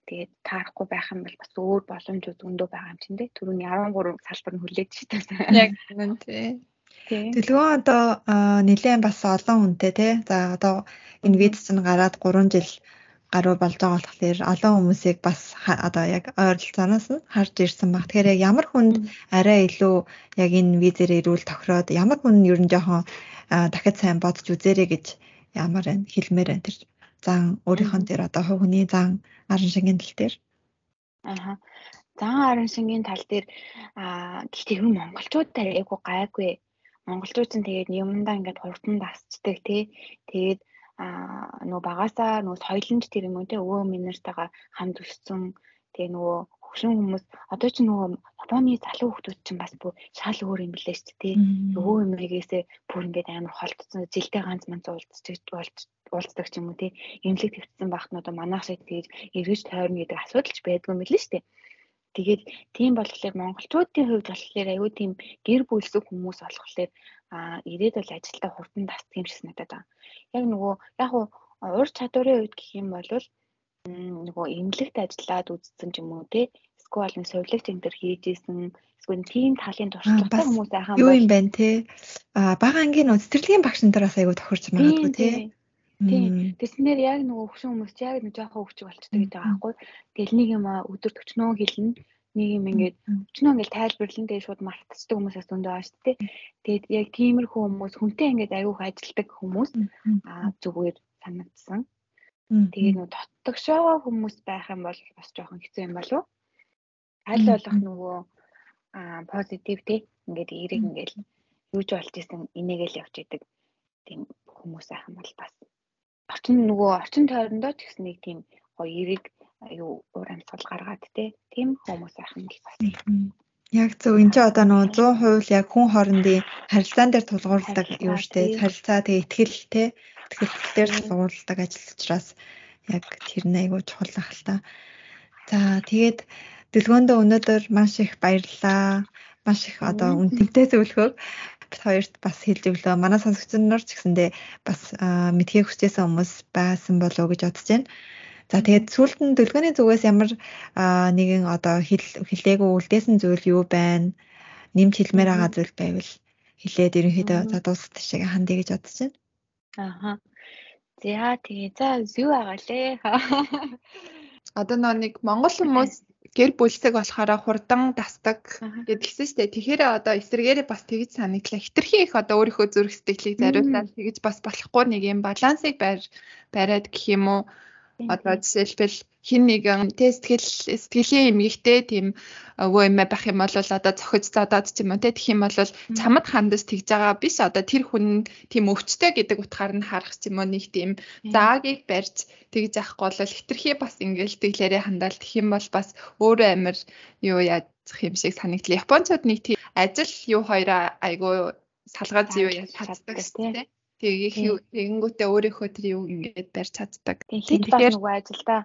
тэгээд таарахгүй байх юм бол бас өөр боломжууд өндөө байгаа юм чинь те. Түрүүний 13 салбар нь хүлээж шийдсэн яг үнэн тий Дэлгүүр одоо нэлээд бас олон хүнтэй тий. За одоо энэ виз чинь гараад 3 жил гаруй болж байгаа болохоор олон хүмүүсийг бас одоо яг ойролцооноос нь харж ирсэн баг. Тэгэхээр яг ямар хүнд арай илүү яг энэ визээр ирүүл тохироод ямар хүн ер нь жоохон дахиад сайн бодож үзээрэй гэж ямар байна хэлмээр байна тэр зан өөрийнхөө дээр одоо хүний зан арын шингийн тал дээр. Аа. Зан арын шингийн тал дээр аа гэхдээ хүн монголчууд айгу гайгүй монголчууд ч тэгээд юмдаа ингээд хурдан дасцдаг тий. Тэгээд аа нөгөө багасаа нөгөө соёлонд тэр юм уу тий өвөө минертайгаа хамт өссөн тэгээ нөгөө хөвшин хүмүүс одоо ч нөгөө Японы залуу хүмүүс чинь бас бүр шал өөр юм билээ шүү дээ тий. Өвөө эмээгээсээ бүр ингээд амар холдсон жилдээ ганц манц уулзчих болж уулздаг ч юм уу тий. Эмнэлэг твцсэн багтнууд манайх шиг тэгж эргэж тойрно гэдэг асуудал ч байдгүй юм билээ шүү дээ. Тэгээд тийм болохоор монголчуудын хувьд болохоор аюу тийм гэр бүлсэг хүмүүс болохоор а ирээд бол ажилдаа хурдан тасдаг юм шиг надад байна. Яг нөгөө яг уу ур чадварын хувьд гэх юм бол нөгөө эмнэлэгт ажиллаад үзсэн ч юм уу те эсвэл нэг сувилагч энэ төр хийж исэн эсвэл тийм талын туршлагатай хүмүүс байхan юу юм бэ те? А бага ангийн цэцэрлэгийн багш нар бас аягүй тохирч магадгүй те Тийм. Тэснээр яг нөгөө хөвшин хүмүүс яг нэг жоохон хөвчг болчтой гэдэг байхгүй. Тэгэл нэг юм өдөр төчнөө хэлнэ. Нэг юм ингээд өчнөө ингээд тайлбарлан тэгээ шууд мартцдаг хүмүүсээс байгаа шүү дээ. Тэгээд яг тиймэрхүү хүмүүс хүнтэй ингээд аюух ажилдаг хүмүүс аа зүгээр санагдсан. Тэгээд нөгөө дотгошоо хүмүүс байх юм бол бас жоохон хэцүү юм болов? Аль болох нөгөө аа позитив тий ингээд эрэг ингээд юуж болж исэн энийгэл явж идэг тийм хүмүүс байх юм бол бас орчин нөгөө орчин тойрондоо ч гэсэн нэг тийм гоё эрэг юу уур амьсгал гаргаад тийм хүмүүс байх юм бас Яг зөв энэ ч одоо нөгөө 100% яг хүн хоорондын харилцаан дээр тулгуурладаг юу штэ? харилцаа тэгээ ихтгэл те. Ихтгэл дээр тулгуурладаг ажил учраас яг тэр нь айгуу чухал ах л та. За тэгээд дэлгөөндөө өнөөдөр маш их баярлалаа. Маш их одоо үнэтэй зөвлөгөөг. бит хоёрт бас хэлж өглөө. Манай сонсогчдод нар ч гэсэндээ бас мэдхийг хүссэн хүмүүс байсан болов уу гэж бодож байна. За тэгээд сүүлд нь дэлгөөний зүгээс ямар нэгэн одоо хэлээгүй үлдээсэн зүйл юу байна? Нэмж хэлмээр байгаа зүйл байвал хэлээд ерөнхийдөө за дуусах шиг хандъя гэж бодож байна. Ааха. За тэгээ за зүү байгаа лээ. Одоо нэг монгол хүмүүс <laughs> гэр бүлсэг болохоор хурдан дасдаг гэдгийгсэн шүү дээ. Тэгэхээр одоо эсрэгээрээ бас тэгж санагдлаа. Хитрхи их одоо өөрийнхөө зүрх сэтгэлийг зариулаад тэгж бас болохгүй нэг юм балансыг байр бариад гэх юм уу Одоо жишээлбэл хин нэгэн тэ сэтгэл сэтгэлийн эмгэгтэй тийм өвөө эмээ байх юм бол одоо цохиж задаад ч юм уу тэ тэгэх юм бол чамд хандаж тэгж байгаа. Биш одоо тэр хүн тийм өвчтэй гэдэг утгаар нь харах ч юм уу нэг тийм заагийг барьж тэгж авахгүй бол хитрхи бас ингээл тэглээрээ хандаал тэгэх юм бол бас өөрөө амир юу яаж юм шиг санагдлаа. Японцууд нэг тийм ажил юу хоёроо айгуу салгаад юу яаж чаддаг тийм Тэгээ тэгэнгүүтээ өөрийнхөө тэр юу ингээд барьж чаддаг. Тэгэхээр нөгөө ажилдаа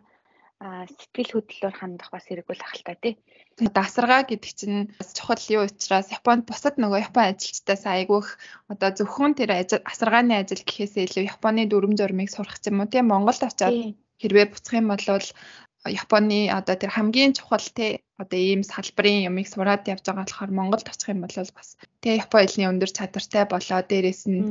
сэтгэл хөдлөлөөр хандах бас хэрэггүй л ахaltaа тий. Дасаргаа гэдэг чинь чухал юу учраас Японд бусад нөгөө Япон ажилчдаас айгүйх одоо зөвхөн тэр асаргааны ажил гэхээсээ илүү Японы дүрм журмыг сурах юм уу тий. Монголд очиод хэрвээ буцах юм бол Японы одоо тэр хамгийн чухал те одоо ийм салбарын юмыг сураад явж байгаа болохоор Монголд очих юм бол бас тэгээ Япон хэлний өндөр чадвартай болоо дээрэс нь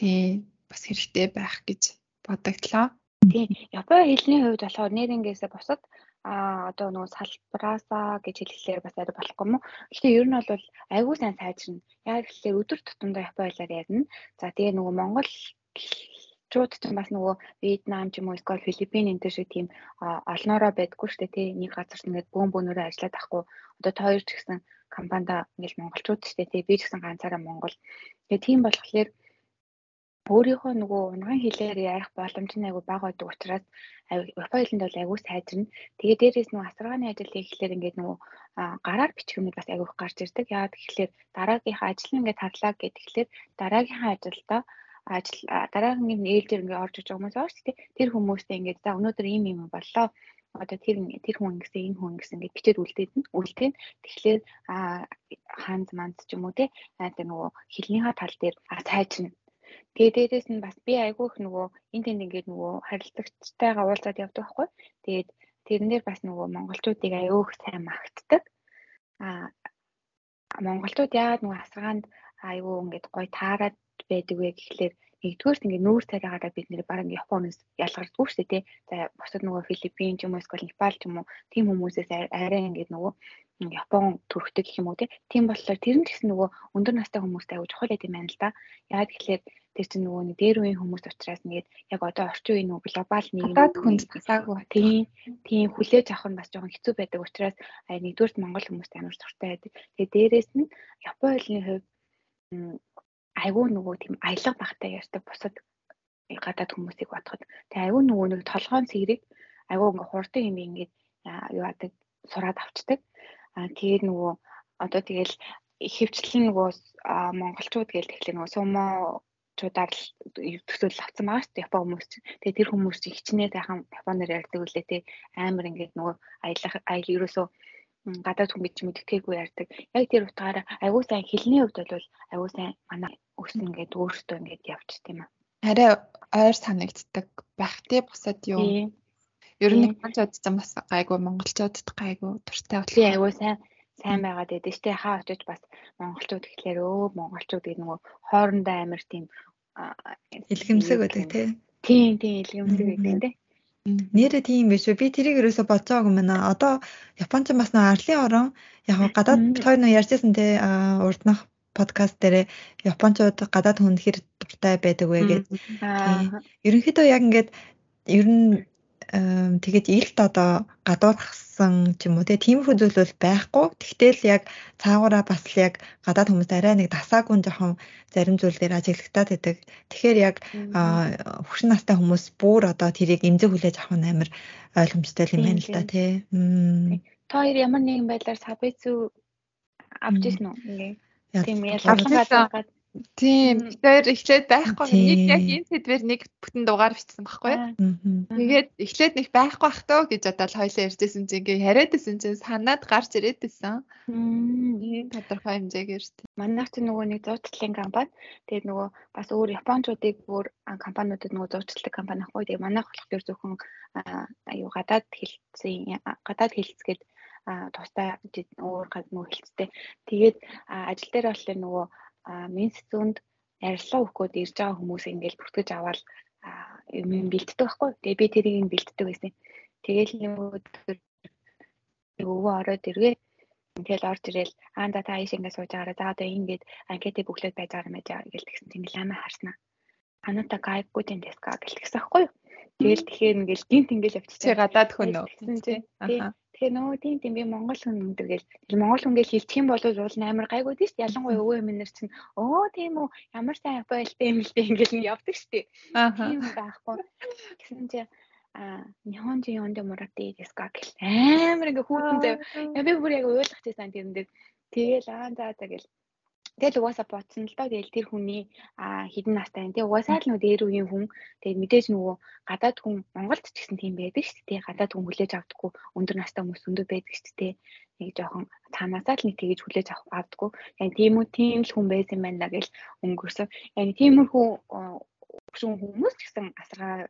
тий бас хэрэгтэй байх гэж бодогдлоо. Тий. Япон хэлний хувьд болохоор нэрнгээсээ бусад а одоо нөгөө салбараасаа гэж хэлэхлээр бас арай болохгүй юм уу. Гэхдээ ер нь бол айгүй сайн сайжирна. Яг тэгэхээр өдөр тутамдаа Япон хэлээр ярина. За тэгээ нөгөө Монгол чууд ч бас нөгөө Вьетнам ч юм уу эсвэл Филиппин энэ төр шиг тийм олноороо байдггүй шүү дээ тий нэг газар ингээд бөөн бөөнөрөө ажиллаад ахгүй одоо та хоёр ч гэсэн компанида ингээд монголчууд ч тий би ч гэсэн ганцаараа монгол тэгээ тийм болохоор өөрийнхөө нөгөө унган хэлээр ярих боломж нь айгүй бага байдаг учраас Япон хэлэнд бол айгүй сайжирна. Тэгээ дээрээс нөгөө асаргааны ажил хийхлээр ингээд нөгөө гараар бичих юмуд бас айгүй гарч ирдэг. Яагаад гэхэлэр дараагийнхаа ажил нь ингээд харлаа гэхэлэр дараагийнхаа ажилдаа ажил дараагийн ээлжээр ингээд орж иж хүмүүс шүү дээ. Тэр хүмүүстэй ингээд за өнөөдөр ийм юм боллоо одоо тэр тэр хүн ингэсэн энэ хүн ингэсэн гэж бичээд үлдээд нь үлдээн тэгэхээр а хаанз манз ч юм уу те тэр нөгөө хилнийхаа тал дээр сайжна Тэгээ дээдээс нь бас би айгүй их нөгөө энэ тэнд ингээд нөгөө харилцагчтайгаа уулзаад явдаг байхгүй. Тэгээд тэрнээр бас нөгөө монголчуудыг аюу их сайн магтдаг. Аа монголчууд яагаад нөгөө асгаанд аюу ингээд гой таарад байдаг вэ гэхлээр нэгдүгээрт ингээд нүүр царайгаараа бид нэр бараг Японоос ялгардгүй шүү дээ тий. За бусад нөгөө Филиппин ч юм уу эсвэл Непал ч юм уу тийм хүмүүсээс арай ингээд нөгөө Япон төрхтэй гэх юм уу тийм болохоор тэр нь гэсэн нөгөө өндөр настай хүмүүстэй аягүй чухал гэдэг юм байна л да. Яагаад гэхлээр тэр чинь нөгөө нэг дээр үеийн хүмүүс учраас нэгэд яг одоо орчин үеийн нөгөө глобал нийгэм гадаад хүнд тасаагүй тийм тийм хүлээж авах нь бас жоохон хэцүү байдаг учраас нэгдүгürt монгол хүмүүст амар дуртай байдаг. Тэгээ дээрэс нь Япон хэлний хувьд айгүй нөгөө тийм аялга багтай ярьдаг бусад гадаад хүмүүсийг бодоход тэгээ айгүй нөгөө нэг толгоон цэгрийг айгүй ингээ хурдан юм ингээд юу яадаг сураад авчдаг. Аа тэгээд нөгөө одоо тэгэл хөвчлэн нөгөө монголчууд гээл тэгэхээр нөгөө сумо чудаар төсөөлөл авсан байгаа шүү дээ Япон хүмүүс чинь. Тэгээ тэр хүмүүс чинь хичнээн сайхан Японоор ярьдаг үлээ те амар ингээд нөгөө аялах аял ерөөсөө гадаад хүн гэж мэддэггүй ярьдаг. Яг тэр утгаараа аягүй сайн хэлний хувьд бол аягүй сайн манай өс ингээд өөртөө ингээд явчих тийм аа. Арай ойр санагддаг байх тий бусад юу. Ер нь манчууд бас гайгүй монголчуудад гайгүй туртай бодлоо. Аягүй сайн сайн байгаад байдаг дээ. Хаа очиж бас монголчууд гэхлээр өө монголчууд гэдэг нөгөө хоорондоо амар тийм Илгэмсэг байдаг тий. Тийм тийм илгэмсэг гэдэг тийм. Нэрээ тийм биш үү? Би тэрийг ерөөсө байгаагүй мэнэ. Одоо Японч бас нөө арлын орон яг гадаад бит хоёр нөө ярьжсэн те урднах подкаст дээр Япончууд гадаад хүн хэр дуртай байдаг вэ гэдэг. Ерөнхийдөө яг ингээд ер нь тэгээд илт одоо гадуурхсан ч юм уу тиймэрхүү зүйл бол байхгүй. Тэгтэл яг цаагаараа бас л яг гадаад хүмүүс арай нэг дасаагүй жоохон зарим зүйл дээр ажиглагтаад байдаг. Тэгэхээр яг хөшин настай хүмүүс бүр одоо тэрийг эмзэг хүлээж авах нь амар ойлгомжтой юм байна л да тий. Та хоёр ямар нэгэн байдлаар сабэцүү авч ирсэн үү? Ингээ. Тийм ялгаагаа Тийм. Тэгэхээр эхлээд байхгүй нэг яг энэ сэдвэр нэг бүтэн дугаар бичсэн байхгүй. Тэгээд эхлээд нэг байхгүй бах тоо гэж бодоод хоёлаа ярьжсэн чинь ингээ яриадсэн чинь санаад гарч ирээдсэн. Энэ тодорхой хэмжээгээр тийм. Манайх чинь нөгөө нэг зурцлалын компани. Тэгээд нөгөө бас өөр японочдыг өөр компаниудад нөгөө зурцлалын компани ахгүй. Тэгээд манайх болохоор зөвхөн аюу гадаад хэлцсэн гадаад хэлцгээд тустай өөр нөгөө хэлцтэй. Тэгээд ажил дээр болохоор нөгөө менс зүүнд ярилцлага өгөхөд ирж байгаа хүмүүс ингээл бүртгэж аваад юм бэлддэг байхгүй. Тэгээ би тэрийг бэлддэг байсан. Тэгээл нэг өдөр өвөө ороод иргээ. Тэгэл орж ирэл аа за та ийш ингээд сууж байгаараа за одоо ингээд анкетыг бүглээд байж байгаа юм аа гэж тэгсэн. Тэнгэл амаа харснаа. Аната гайгүй тийм дэска гэлтгсэн байхгүй юу? Тэгэл тэгэхээр ингээл гинт ингээл явчихсан. Чи гадаад хүн үү? Аха. Тэгэхээр нөгөө тийм тийм би монгол хүн өндөр гэл. Тэр монгол хүн гэл хэлчих юм бол уул амар гайгүй тийм шүү дээ. Ялангуяа өвөө минер чинь өө тийм үү ямар сайн байлтай юм л дээ ингээл явдаг шүү дээ. Тийм байхгүй. Гэсэн чи а Нихонжи йондо мурати деска гэл амар ингээ хүүтэн зав. Би бүр яг ойлгох гэсэн тийм дээр. Тэгэл аа за за гэл Тэгэл угаасаа бодсон л доо. Тэгэл тэр хүний хідэн настай юм. Тэг угаасаа л нөө дээр үеийн хүн. Тэгээд мэдээж нөгөө гадаад хүн Монголд ч гэсэн тийм байдаг шүү дээ. Гадаад хүн хүлээж авдаггүй өндөр настай хүмүүс өндөр байдаг шүү дээ. Нэг жоохон цаанаасаа л нэг тэгэж хүлээж авдаггүй. Яг тийм үү тийм л хүн байсан байна гэл өнгөрсөн. Яг тиймэрхүү хүн хүмүүс ч гэсэн асаргаа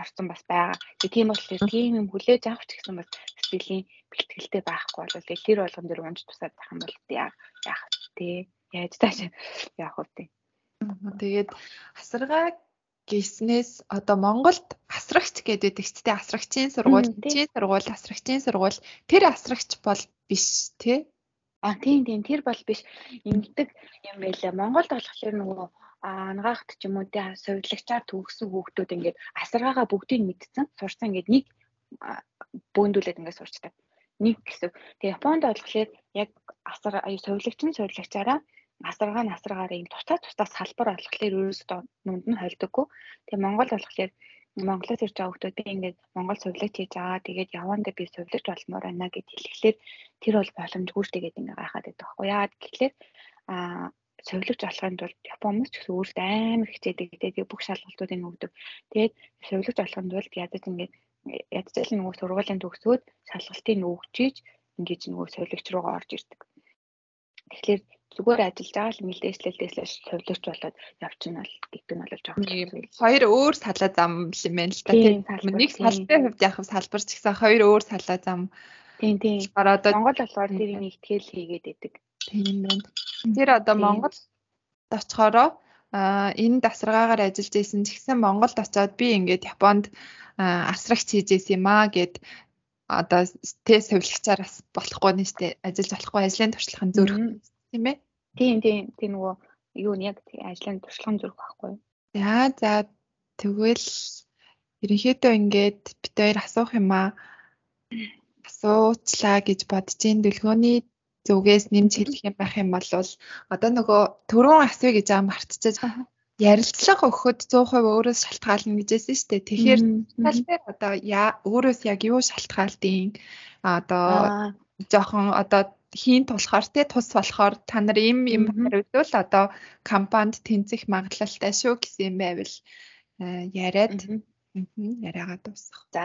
орсон бас байгаа. Тэг тийм бол тийм юм хүлээж авах ч гэсэн бас сэтгэлийн бэлтгэлтэй байхгүй бол тэр болгон дээр унж тусаад байх юм бол яах яах тий яаж тааш яах вэ? Тэгээд асаргаа гиснээс одоо Монголд асрагч гэдэг ч тийм асрагчийн сургууль, чийн сургууль, асрагчийн сургууль тэр асрагч бол биш тий? А тийм тийм тэр бол биш. Ингэдэг юм байлаа. Монголд болохоор нөгөө ангаахт ч юм уу тий сувилагчаар төгссөн хүүхдүүд ингээд асаргаагаа бүгдийг мэдсэн, сурсан ингээд нэг бөөндүүлээд ингээд сурчдаг. Нэг гэсэн. Тэгээ Японд болохоор яг асар аюу сувилагчин сувилагчаараа асаргаа насрагаараа юм тусаа тусаа салбар болохоор ерөөсөө нүнд нь холдоггүй. Тэгээ Монгол болохоор Монголоос ирж байгаа хүмүүс би ингээд Монгол сувлэгч хийж байгаа. Тэгээд явандаа би сувлэгч болмоор байна гэд хэлэхлээр тэр бол боломжгүй шүү дээ ингээд гайхаад байдаг байхгүй яа гэхлээр аа сувлэгч болохын тулд Япон хүмүүс ч гэсэн өөрсдөө амар хичээдэг. Тэгээд бүх шалгалтуудыг өгдөг. Тэгээд сувлэгч болохын тулд ядаж ингээд ядаж л нөгөө сургуулийн төгсөөд шалгалтыг өгчиж ингээд нөгөө сувлэгч руугаа орж ирдэг. Тэгэхээр зүгээр ажиллаж байгаа л мэлдээслэлдээс совлогч болоод явчихна бол гэдэг нь бол жоох юм. Хоёр өөр салаа зам юм байна л та. Тийм. Нэг салбарын хувьд яг салбар ч гэсэн хоёр өөр салаа зам. Тийм тийм. Одоо Монгол болохоор тэрийг ихтгэл хийгээд идэг. Тийм байна. Тэр одоо Монгол очихороо энэ дасаргаагаар ажиллаж исэн ч гэсэн Монголд очиод би ингээд Японд асрагч хийж исэн юм аа гэд одоо тэ совилгчаар бас болохгүй нь штэ ажиллаж болохгүй ажлын туршлагын зөрөх тийм ээ. Тийм тийм тийм нөгөө юу нь яг ажлын туршлагын зөрөх байхгүй? За за тэгвэл ерөнхийдөө ингээд бид хоёр асуух юм аа асуучлаа гэж бодож ин дэлгөөний зүгээс нэмж хэлэх юм байх юм бол одоо нөгөө түрүүн асууя гэж аа мартчихаж ярилцлага өгөхөд 100% өөрөөс шалтгаална гэжсэн шүү дээ. Тэгэхээр тал дээр одоо өөрөөс яг юу шалтгаалдیں۔ Одоо жоохон одоо хийн тулахаар те тус болохоор та нар им юм хариулвал одоо компанид тэнцэх магадлалтай шүү гэсэн юм байвал э, яриад яриагаа дуусгах. За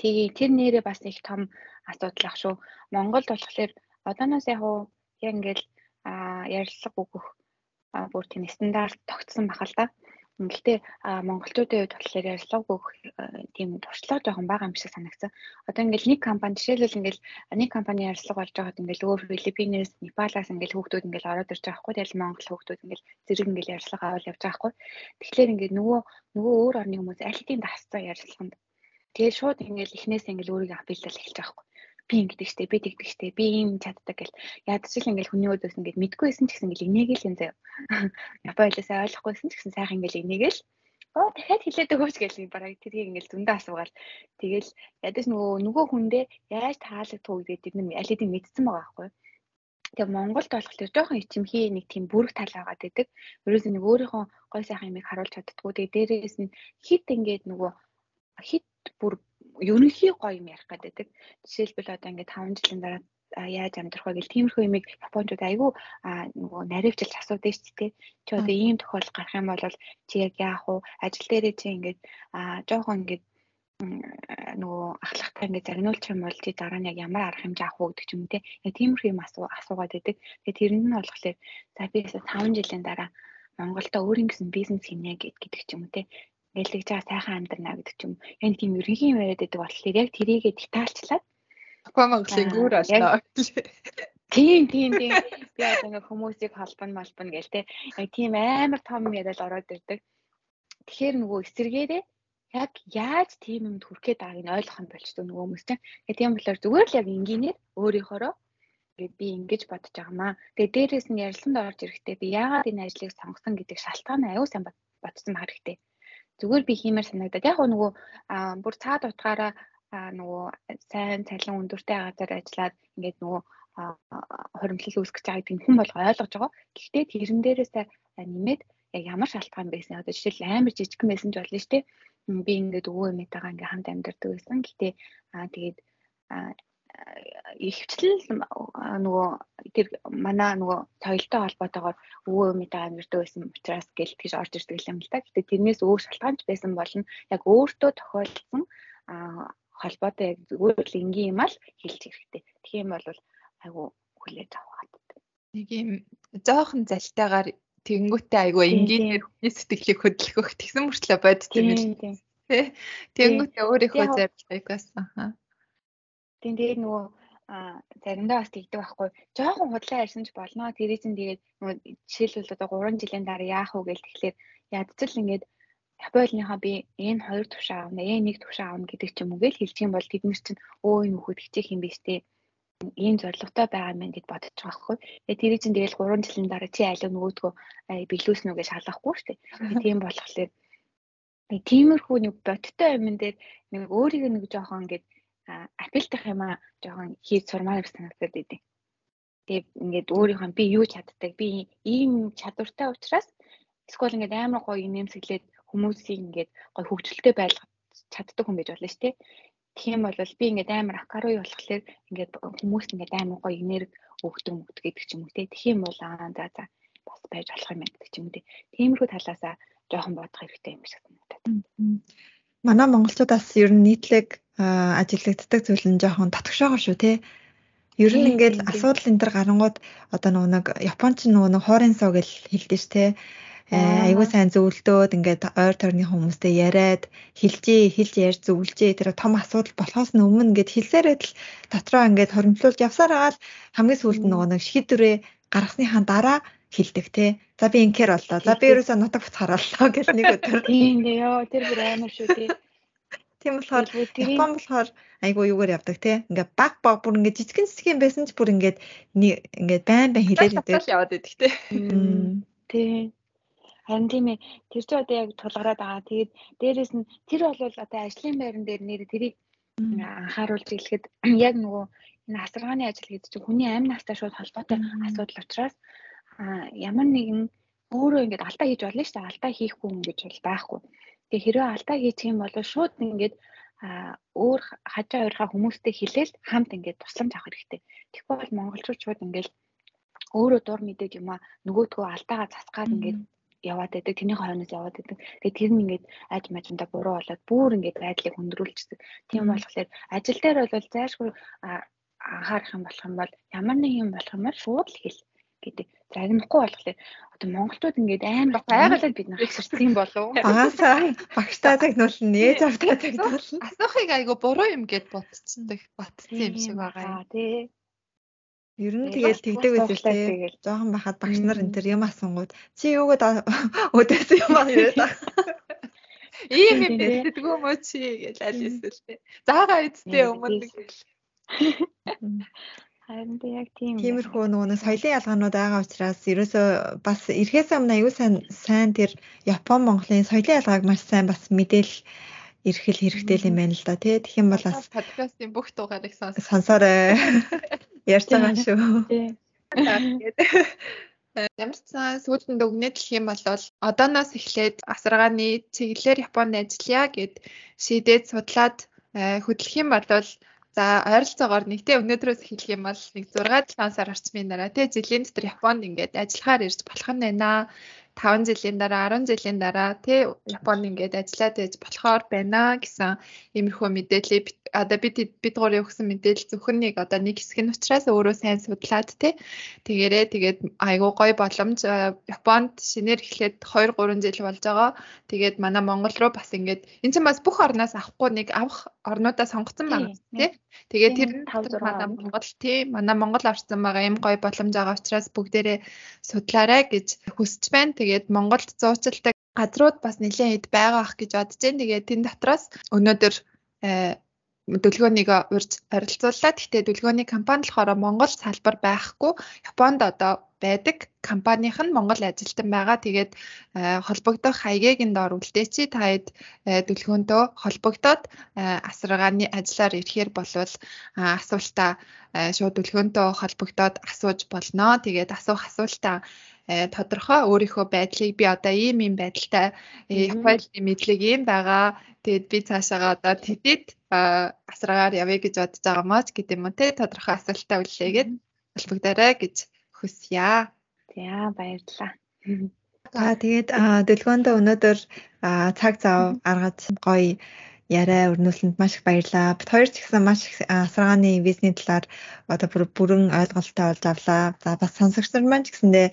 тэгээ тэр нэрээ бас их том асуудал ах шүү. Монголд болохоор одооноос яг уу яг ингээл ярилцлага өгөх бүр тийм стандарт тогтсон бахал та. Гэхдээ монголчуудын хувьд болохоор ярьцлага өгөх тийм туршлага жоохон бага юм шиг санагдсан. Одоо ингээл нэг компани жишээлбэл ингээл нэг компани ярьцлага болж байгаад ингээл өөр Филиппинээс, Непалаас ингээл хүүхдүүд ингээл ороод ирж байгаа хгүй. Тэгэл монгол хүүхдүүд ингээл зэрэг ингээл ярьцлага аваад явж байгаа хгүй. Тэгэхээр ингээд нөгөө нөгөө өөр орны хүмүүс аль хэдийн дасцсан ярьцлаганд тэгэл шууд ингээл эхнээс ингээл өөрийгөө апилдал эхэлж байгаа хгүй би ингэдэг штэ би тэгдэг штэ би ийм чаддаг гэл. Ядаж л ингээл хүний өдөөс ингээд мэдгүйсэн ч гэсэн ингээл инээгээл юм заяа. Япон хэлээсээ ойлгохгүйсэн ч гэсэн сайхан ингээл инээгээл. Оо дахиад хэлээд өгөөч гэл бараг тэрийг ингээл зөндөө асуугаал тэгэл ядаж нөгөө нөгөө хүндээ яаж таалагдах вэ гэдэг нь аль хэдийн мэдсэн байгаа байхгүй. Тэгээ Монголд болохоор жоохон ичимхий нэг тийм бүрэг тал байгаад байдаг. Ерөөсөө нэг өөрийнхөө гой сайхан юмыг харуулж чаддггүй. Тэгээ дээрээс нь хит ингээд нөгөө хит бүр ерөнхий гоё юм ярих гэдэг. Жишээлбэл одоо ингээд 5 жилийн дараа яаж амьдрах вэ гэл тиймэрхүү юмыг японочууд айгүй нөгөө наривчилж асуудаг шүү дээ. Чи одоо ийм тохиолдол гарах юм бол чи яг яах вэ? Ажил дээрээ чи ингээд жоохон ингээд нөгөө ахлагтай ингээд загнуулчих юм бол чи дараа нь яг ямар арга хэмжээ авах уу гэдэг ч юм те. Яг тиймэрхүү юм асуу асуугаад байдаг. Тэгээд тэрэнд нь болохоор за би 5 жилийн дараа Монголда өөрийн гэсэн бизнес хийнэ гэдэг ч юм те нэлгэж байгаа сайхан амьдрна гэдэг ч юм. Яг тийм ерөнхий юм яриад байдаг болохоор яг тэрийгэ детальчлаад Монголын гүр боллоо. Тийм тийм тийм. Би одоо ингээ хүмүүсийг холбоно малбоно гээл те. Яг тийм амар том яриад ороод ирдэг. Тэгэхээр нөгөө эсэргээрээ яг яаж тийм юмд хүрэхэд байгааг нь ойлгох юм болч тоо нөгөө хүмүүс чинь. Тэгээ тийм болохоор зүгээр л яг энгийнээр өөрийнхоороо ингээд би ингэж бодож байгаамаа. Тэгээ дээрээс нь ярилцсанд орж ирэхдээ би яагаад энэ ажлыг сонгосон гэдэг шалтгаан аюу сайн бодсон хэрэгтэй зүгээр би хиймээр санагдаад яг нөгөө бүр цаад утгаараа нөгөө сайн цалин өндөртэй газар ажиллаад ингээд нөгөө хоримтлал үүсгэж байгаа гэдэг нь хүн болго ойлгож байгаа. Гэхдээ тэрэн дээрээс нэмээд яг ямар шалтгаан байсан. Одоо жишээл амар жижигхэн байсан ч болно шүү дээ. Би ингээд өвөө эмээтэйгээ ингээд хамт амьдардаг байсан. Гэхдээ аа тэгээд ихвчлэл нөгөө тэр манай нөгөө соёлтой холбоотойгоор өвөө эмээтэй амьддаг байсан учраас гэл тэгж орж ирдэг юм л та. Гэтэ тэрнээс өөр шалтгаанч байсан болно. Яг өөртөө тохиолдсон холбоотой яг зүгээр л энгийн юм ал хэлж хэрэгтэй. Тэгэх юм бол айгу хүлээж авах хэрэгтэй. Нэг юм жоохон залтайгаар тэгэнгүүтээ айгу энгийнээр хүний сэтгэлийг хөдөлгөх тэгсэн мөртлөө бодд юм л. Тэгэнгүүтээ өөрийнхөө зарилгыг бас аа Тийм тэгээд нөгөө заримдаа бас тэгдэг байхгүй. Жохон худлаа ярьсан ч болно. Тэр чинь тэгээд нөгөө жишээлбэл одоо 3 жилийн дараа яах вэ гэж тэгэхээр ядцэл ингээд Японыхаа би энэ хоёр төвшөө аавна, энэ нэг төвшөө аавна гэдэг ч юм уу гэж хэлчих юм бол тэд нар чинь өө энэ хөхөд хичээх юм биш үү? ийм зорилготой байгаа юм гэж бодож байгаа байхгүй. Тэгээ тэрий чинь тэгэл 3 жилийн дараа чи алив нөгөөдгөө биелүүлсэн үү гэж шалгахгүй шүү дээ. Тийм болохоор тиймэрхүү нэг бодтой юмн дээр нэг өөрийгөө нэг жоохон ингээд апилдах юм а жоохон хийж сурмаар санагдаад идэв. Тэгээд ингээд өөрийнхөө би юу чаддаг би ийм чадвартай учраас эсвэл ингээд амар гоё нэмсэглээд хүмүүсийг ингээд гоё хөгжилтэй байлгах чаддаг хүн байж болно шүү дээ. Тийм бол би ингээд амар акаруй болохоор ингээд хүмүүст ингээд амар гоё энерги өгдөг мөгдөг гэдэг ч юм уу те. Юм бол аа за за бас байж болох юм гэдэг ч юм уу те. Тиймэрхүү талаасаа жоохон бодох хэрэгтэй юм шиг санагдаад. Манай монголчуудаас ер нь нийтлэг ажиглагддаг зүйл нь жоохон татгшоогоо шүү те. Ер нь ингээд асуудал энэ төр гарангууд одоо нөгөө нэг Японч нөгөө нэг хоорын суу гэж хэлдэг ш те. Айгуу сайн зөвлөдөөд ингээд ойр тойрны хүмүүстэй яриад хэлжээ, хэлж ярьж зөвлөжээ. Тэр том асуудал болохоос өмнө ингээд хэлсээрээ л дотроо ингээд хоримтлуулж явсаар агаал хамгийн сүүлд нөгөө нэг шийдвэрээ гаргасныхаа дараа хилдэг те. За би инкер боллоо. За би ерөөсөө нутаг буцаарууллаа гэж нэг өдөр. <laughs> Тийм дээ ёо тэр бүр амар шүү тий. Тийм болохоор Япон болохоор айгу юугаар явдаг те. Ингээ баг баг бүр ингээ жижигэн жижигэн байсан ч бүр ингээд ингээд байн байн хилээд байдаг. яваад байдаг те. Тийм. Харин тийм ээ тэр чинь одоо яг тулгараад байгаа. Тэгээд дээрэс нь тэр бол одоо ажлын байран дээр нэр тэрийг анхааруулж хэлэхэд <clears throat> яг нөгөө энэ асаргааны ажил гэдэг чинь хүний амь настай шууд холбоотой асуудал учраас ямар нэгэн өөрөө ингээд алдаа хийж болно шүү дээ. Алдаа хийхгүй хүн гэж бол байхгүй. Тэгээ хэрвээ алдаа хийчих юм бол шууд ингээд өөр хажаа уурхаа хүмүүстэй хэлээл хамт ингээд тусламж авах хэрэгтэй. Тэгэхгүй бол монголчууд шууд ингээд өөрөө дур мэдээд юм а нөгөөдгөө алдаагаа засгаад ингээд яваад байдаг. Тэрний хойноос яваад байдаг. Тэгээ тэр нь ингээд аж мажиндаа буруу болоод бүр ингээд байдлыг хөндрүүлчихдэг. Тийм болохоор ажил дээр бол зайлшгүй анхаарах юм болох юм бол ямар нэг юм болох юм бол шууд л хэл гэдэг. Загнахгүй болохоор одоо монголчууд ингээд амар байгалаад бид нар хаширсан болов. Багасаа багштай загнуулна, ээж автаа загнуулна. Асуухыг айгу буруу юм гэд бодчихсон батцсан юм шиг байгаа. Тий. Ер нь тэгэл тэгдэг байсан тий. Жохон байхад багш нар энэ төр юм асуунгууд чи юугаад <laughs> өдөөс юм аа яриад байгаа. <laughs> Ийм юм бэлддэг юм уу чи гэж аль эсвэл тий. Заагаа эцтэй өмнө гэл. Харин тэ яг тийм. Тиймэрхүү нөгөө соёлын ялгаанууд байгаа учраас ерөөсөө бас эрхээс өмнө аюу сайн сайн тэр Япон Монголын соёлын ялгааг маш сайн бас мэдээл эрхэл хэрэгтэй юм байна л да тий. Тэгэх юм бол бас подкастын бүх дугаарыг сонсоорой. <laughs> Ярьж байгаа шүү. Ямар ч сан сүүлд өгнөд гэх юм бол одооноос эхлээд асаргааны чиглэлээр Японд ажиллая гэд шийдээд судлаад э, хөдлөх юм бол За ойролцоогоор нэгтэй өнөөдрөөс эхлэх юм бол нэг 6 7 сар орчмын дараа тий жилийн дотор Японд ингээд ажиллахаар ирж болох нь байна. 5 жилийн дараа 10 жилийн дараа тий Японд ингээд ажиллаад байж болохоор байна гэсэн иймэрхүү мэдээлэл одоо бид бид гурийн өгсөн мэдээлэл зөвхөн нэг одоо нэг хэсэг нь учраас өөрөө сайн судлаад тий тэгээрээ тэгээд айгуу гой боломж Японд шинээр эхлээд 2 3 жил болж байгаа. Тэгээд манай Монгол руу бас ингээд эн чинь бас бүх орноос авахгүй нэг авах орнуудаа сонгоцсон байна тий. Тэгээд тэр манай Монгол тий манай Монгол орсон байгаа юм гой боломж байгаа учраас бүгдээрээ судлаарай гэж хүсэж байна. Тэгээд Монголд зуучилдаг газрууд бас нэлээд хэд байгаа ах гэж бодож байна. Тэгээд тэн дотроос өнөөдөр э, төлгөөнийг урьж оролцууллаа. Гэхдээ төлгөөний компани болохоор Монгол салбар байхгүй. Японд одоо байдаг компанийнх нь Монгол ажилтан байгаа. Тэгээд э, холбогдох хаягийг энд ор үлдээчи таад төлгөөндөө холбогдоод э, асаргааны ажиллаар ирэхээр болвол асуултаа э, шууд төлгөөндөө холбогдоод асууж болно. Тэгээд асуух асуултаа тодорхой өөрийнхөө байдлыг би одоо ийм ийм байдалтай Японы мэдлэг ийм байгаа. Тэгээд би цаашаага одоо тэтэд асраагаар явъя гэж бодож байгаа маа ч гэдэм юм те тодорхой асуултаа үлээгээд холбогдорой гэж хүсье. За баярлалаа. За тэгээд дэлгөөндөө өнөөдөр цаг зав гаргаж гоё яриа өрнүүлсэнд маш их баярлалаа. Бид хоёр ч гэсэн маш их асаргааны визний талаар одоо бүрэн ойлголттой болж авлаа. За бас сонсогчдод маань ч гэсэндээ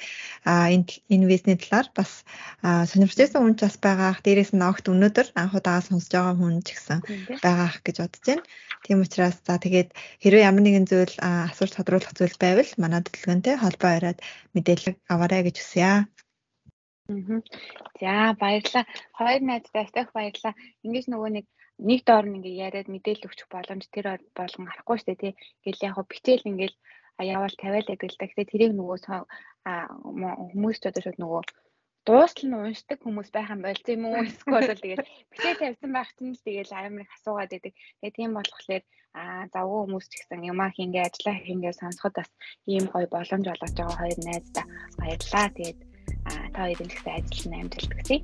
энэ визний талаар бас сонирхож байсан хүн ч бас байгаа. Дээрээс нь огт өнөөдөр анх удаа сонсож байгаа хүн ч гэсэн байгаа гэж бодож байна. Тийм учраас за тэгээд хэрвээ ямар нэгэн зүйл асууж тодруулах зүйл байвал манай төлөвлөгөөнтэй холбоо яриад мэдээлэл аваарай гэж хүсье. За баярлалаа. Хоёр найзтай их баярлалаа. Ингээс нөгөө нэг нэг доор нь ингээ яриад мэдээлэл өгчих боломж тэр болгон арахгүй штэ тий. Ингээл яг бичээл ингээл яваал тавиал гэдэг л да. Гэтэ тэрийг нөгөө хүмүүс ч одоо шууд нөгөө дуустал нь уншдаг хүмүүс байх юм болц юм уу эсвэл бол тэгээд бичээ тавьсан байх чинь л тэгээд амар их асуугаад байдаг. Тэгээд тийм болохоор аа завгүй хүмүүс ч гэсэн юмаа хингээ ажиллаа хингээ сонсоход бас ийм гоё боломж олгож байгаа хоёр найздаа баярлаа. Тэгээд аа та хоёрын ихтэй ажиллана амжилт хүсье.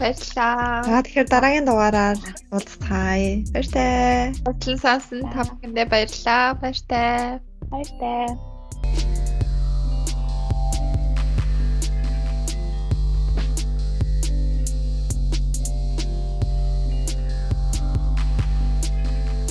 Баярлалаа. За тэгэхээр дараагийн дугаараар уулзцгаая. Баяртай. Сонсон та бүхэндээ баярлалаа. Баяртай. Баяртай.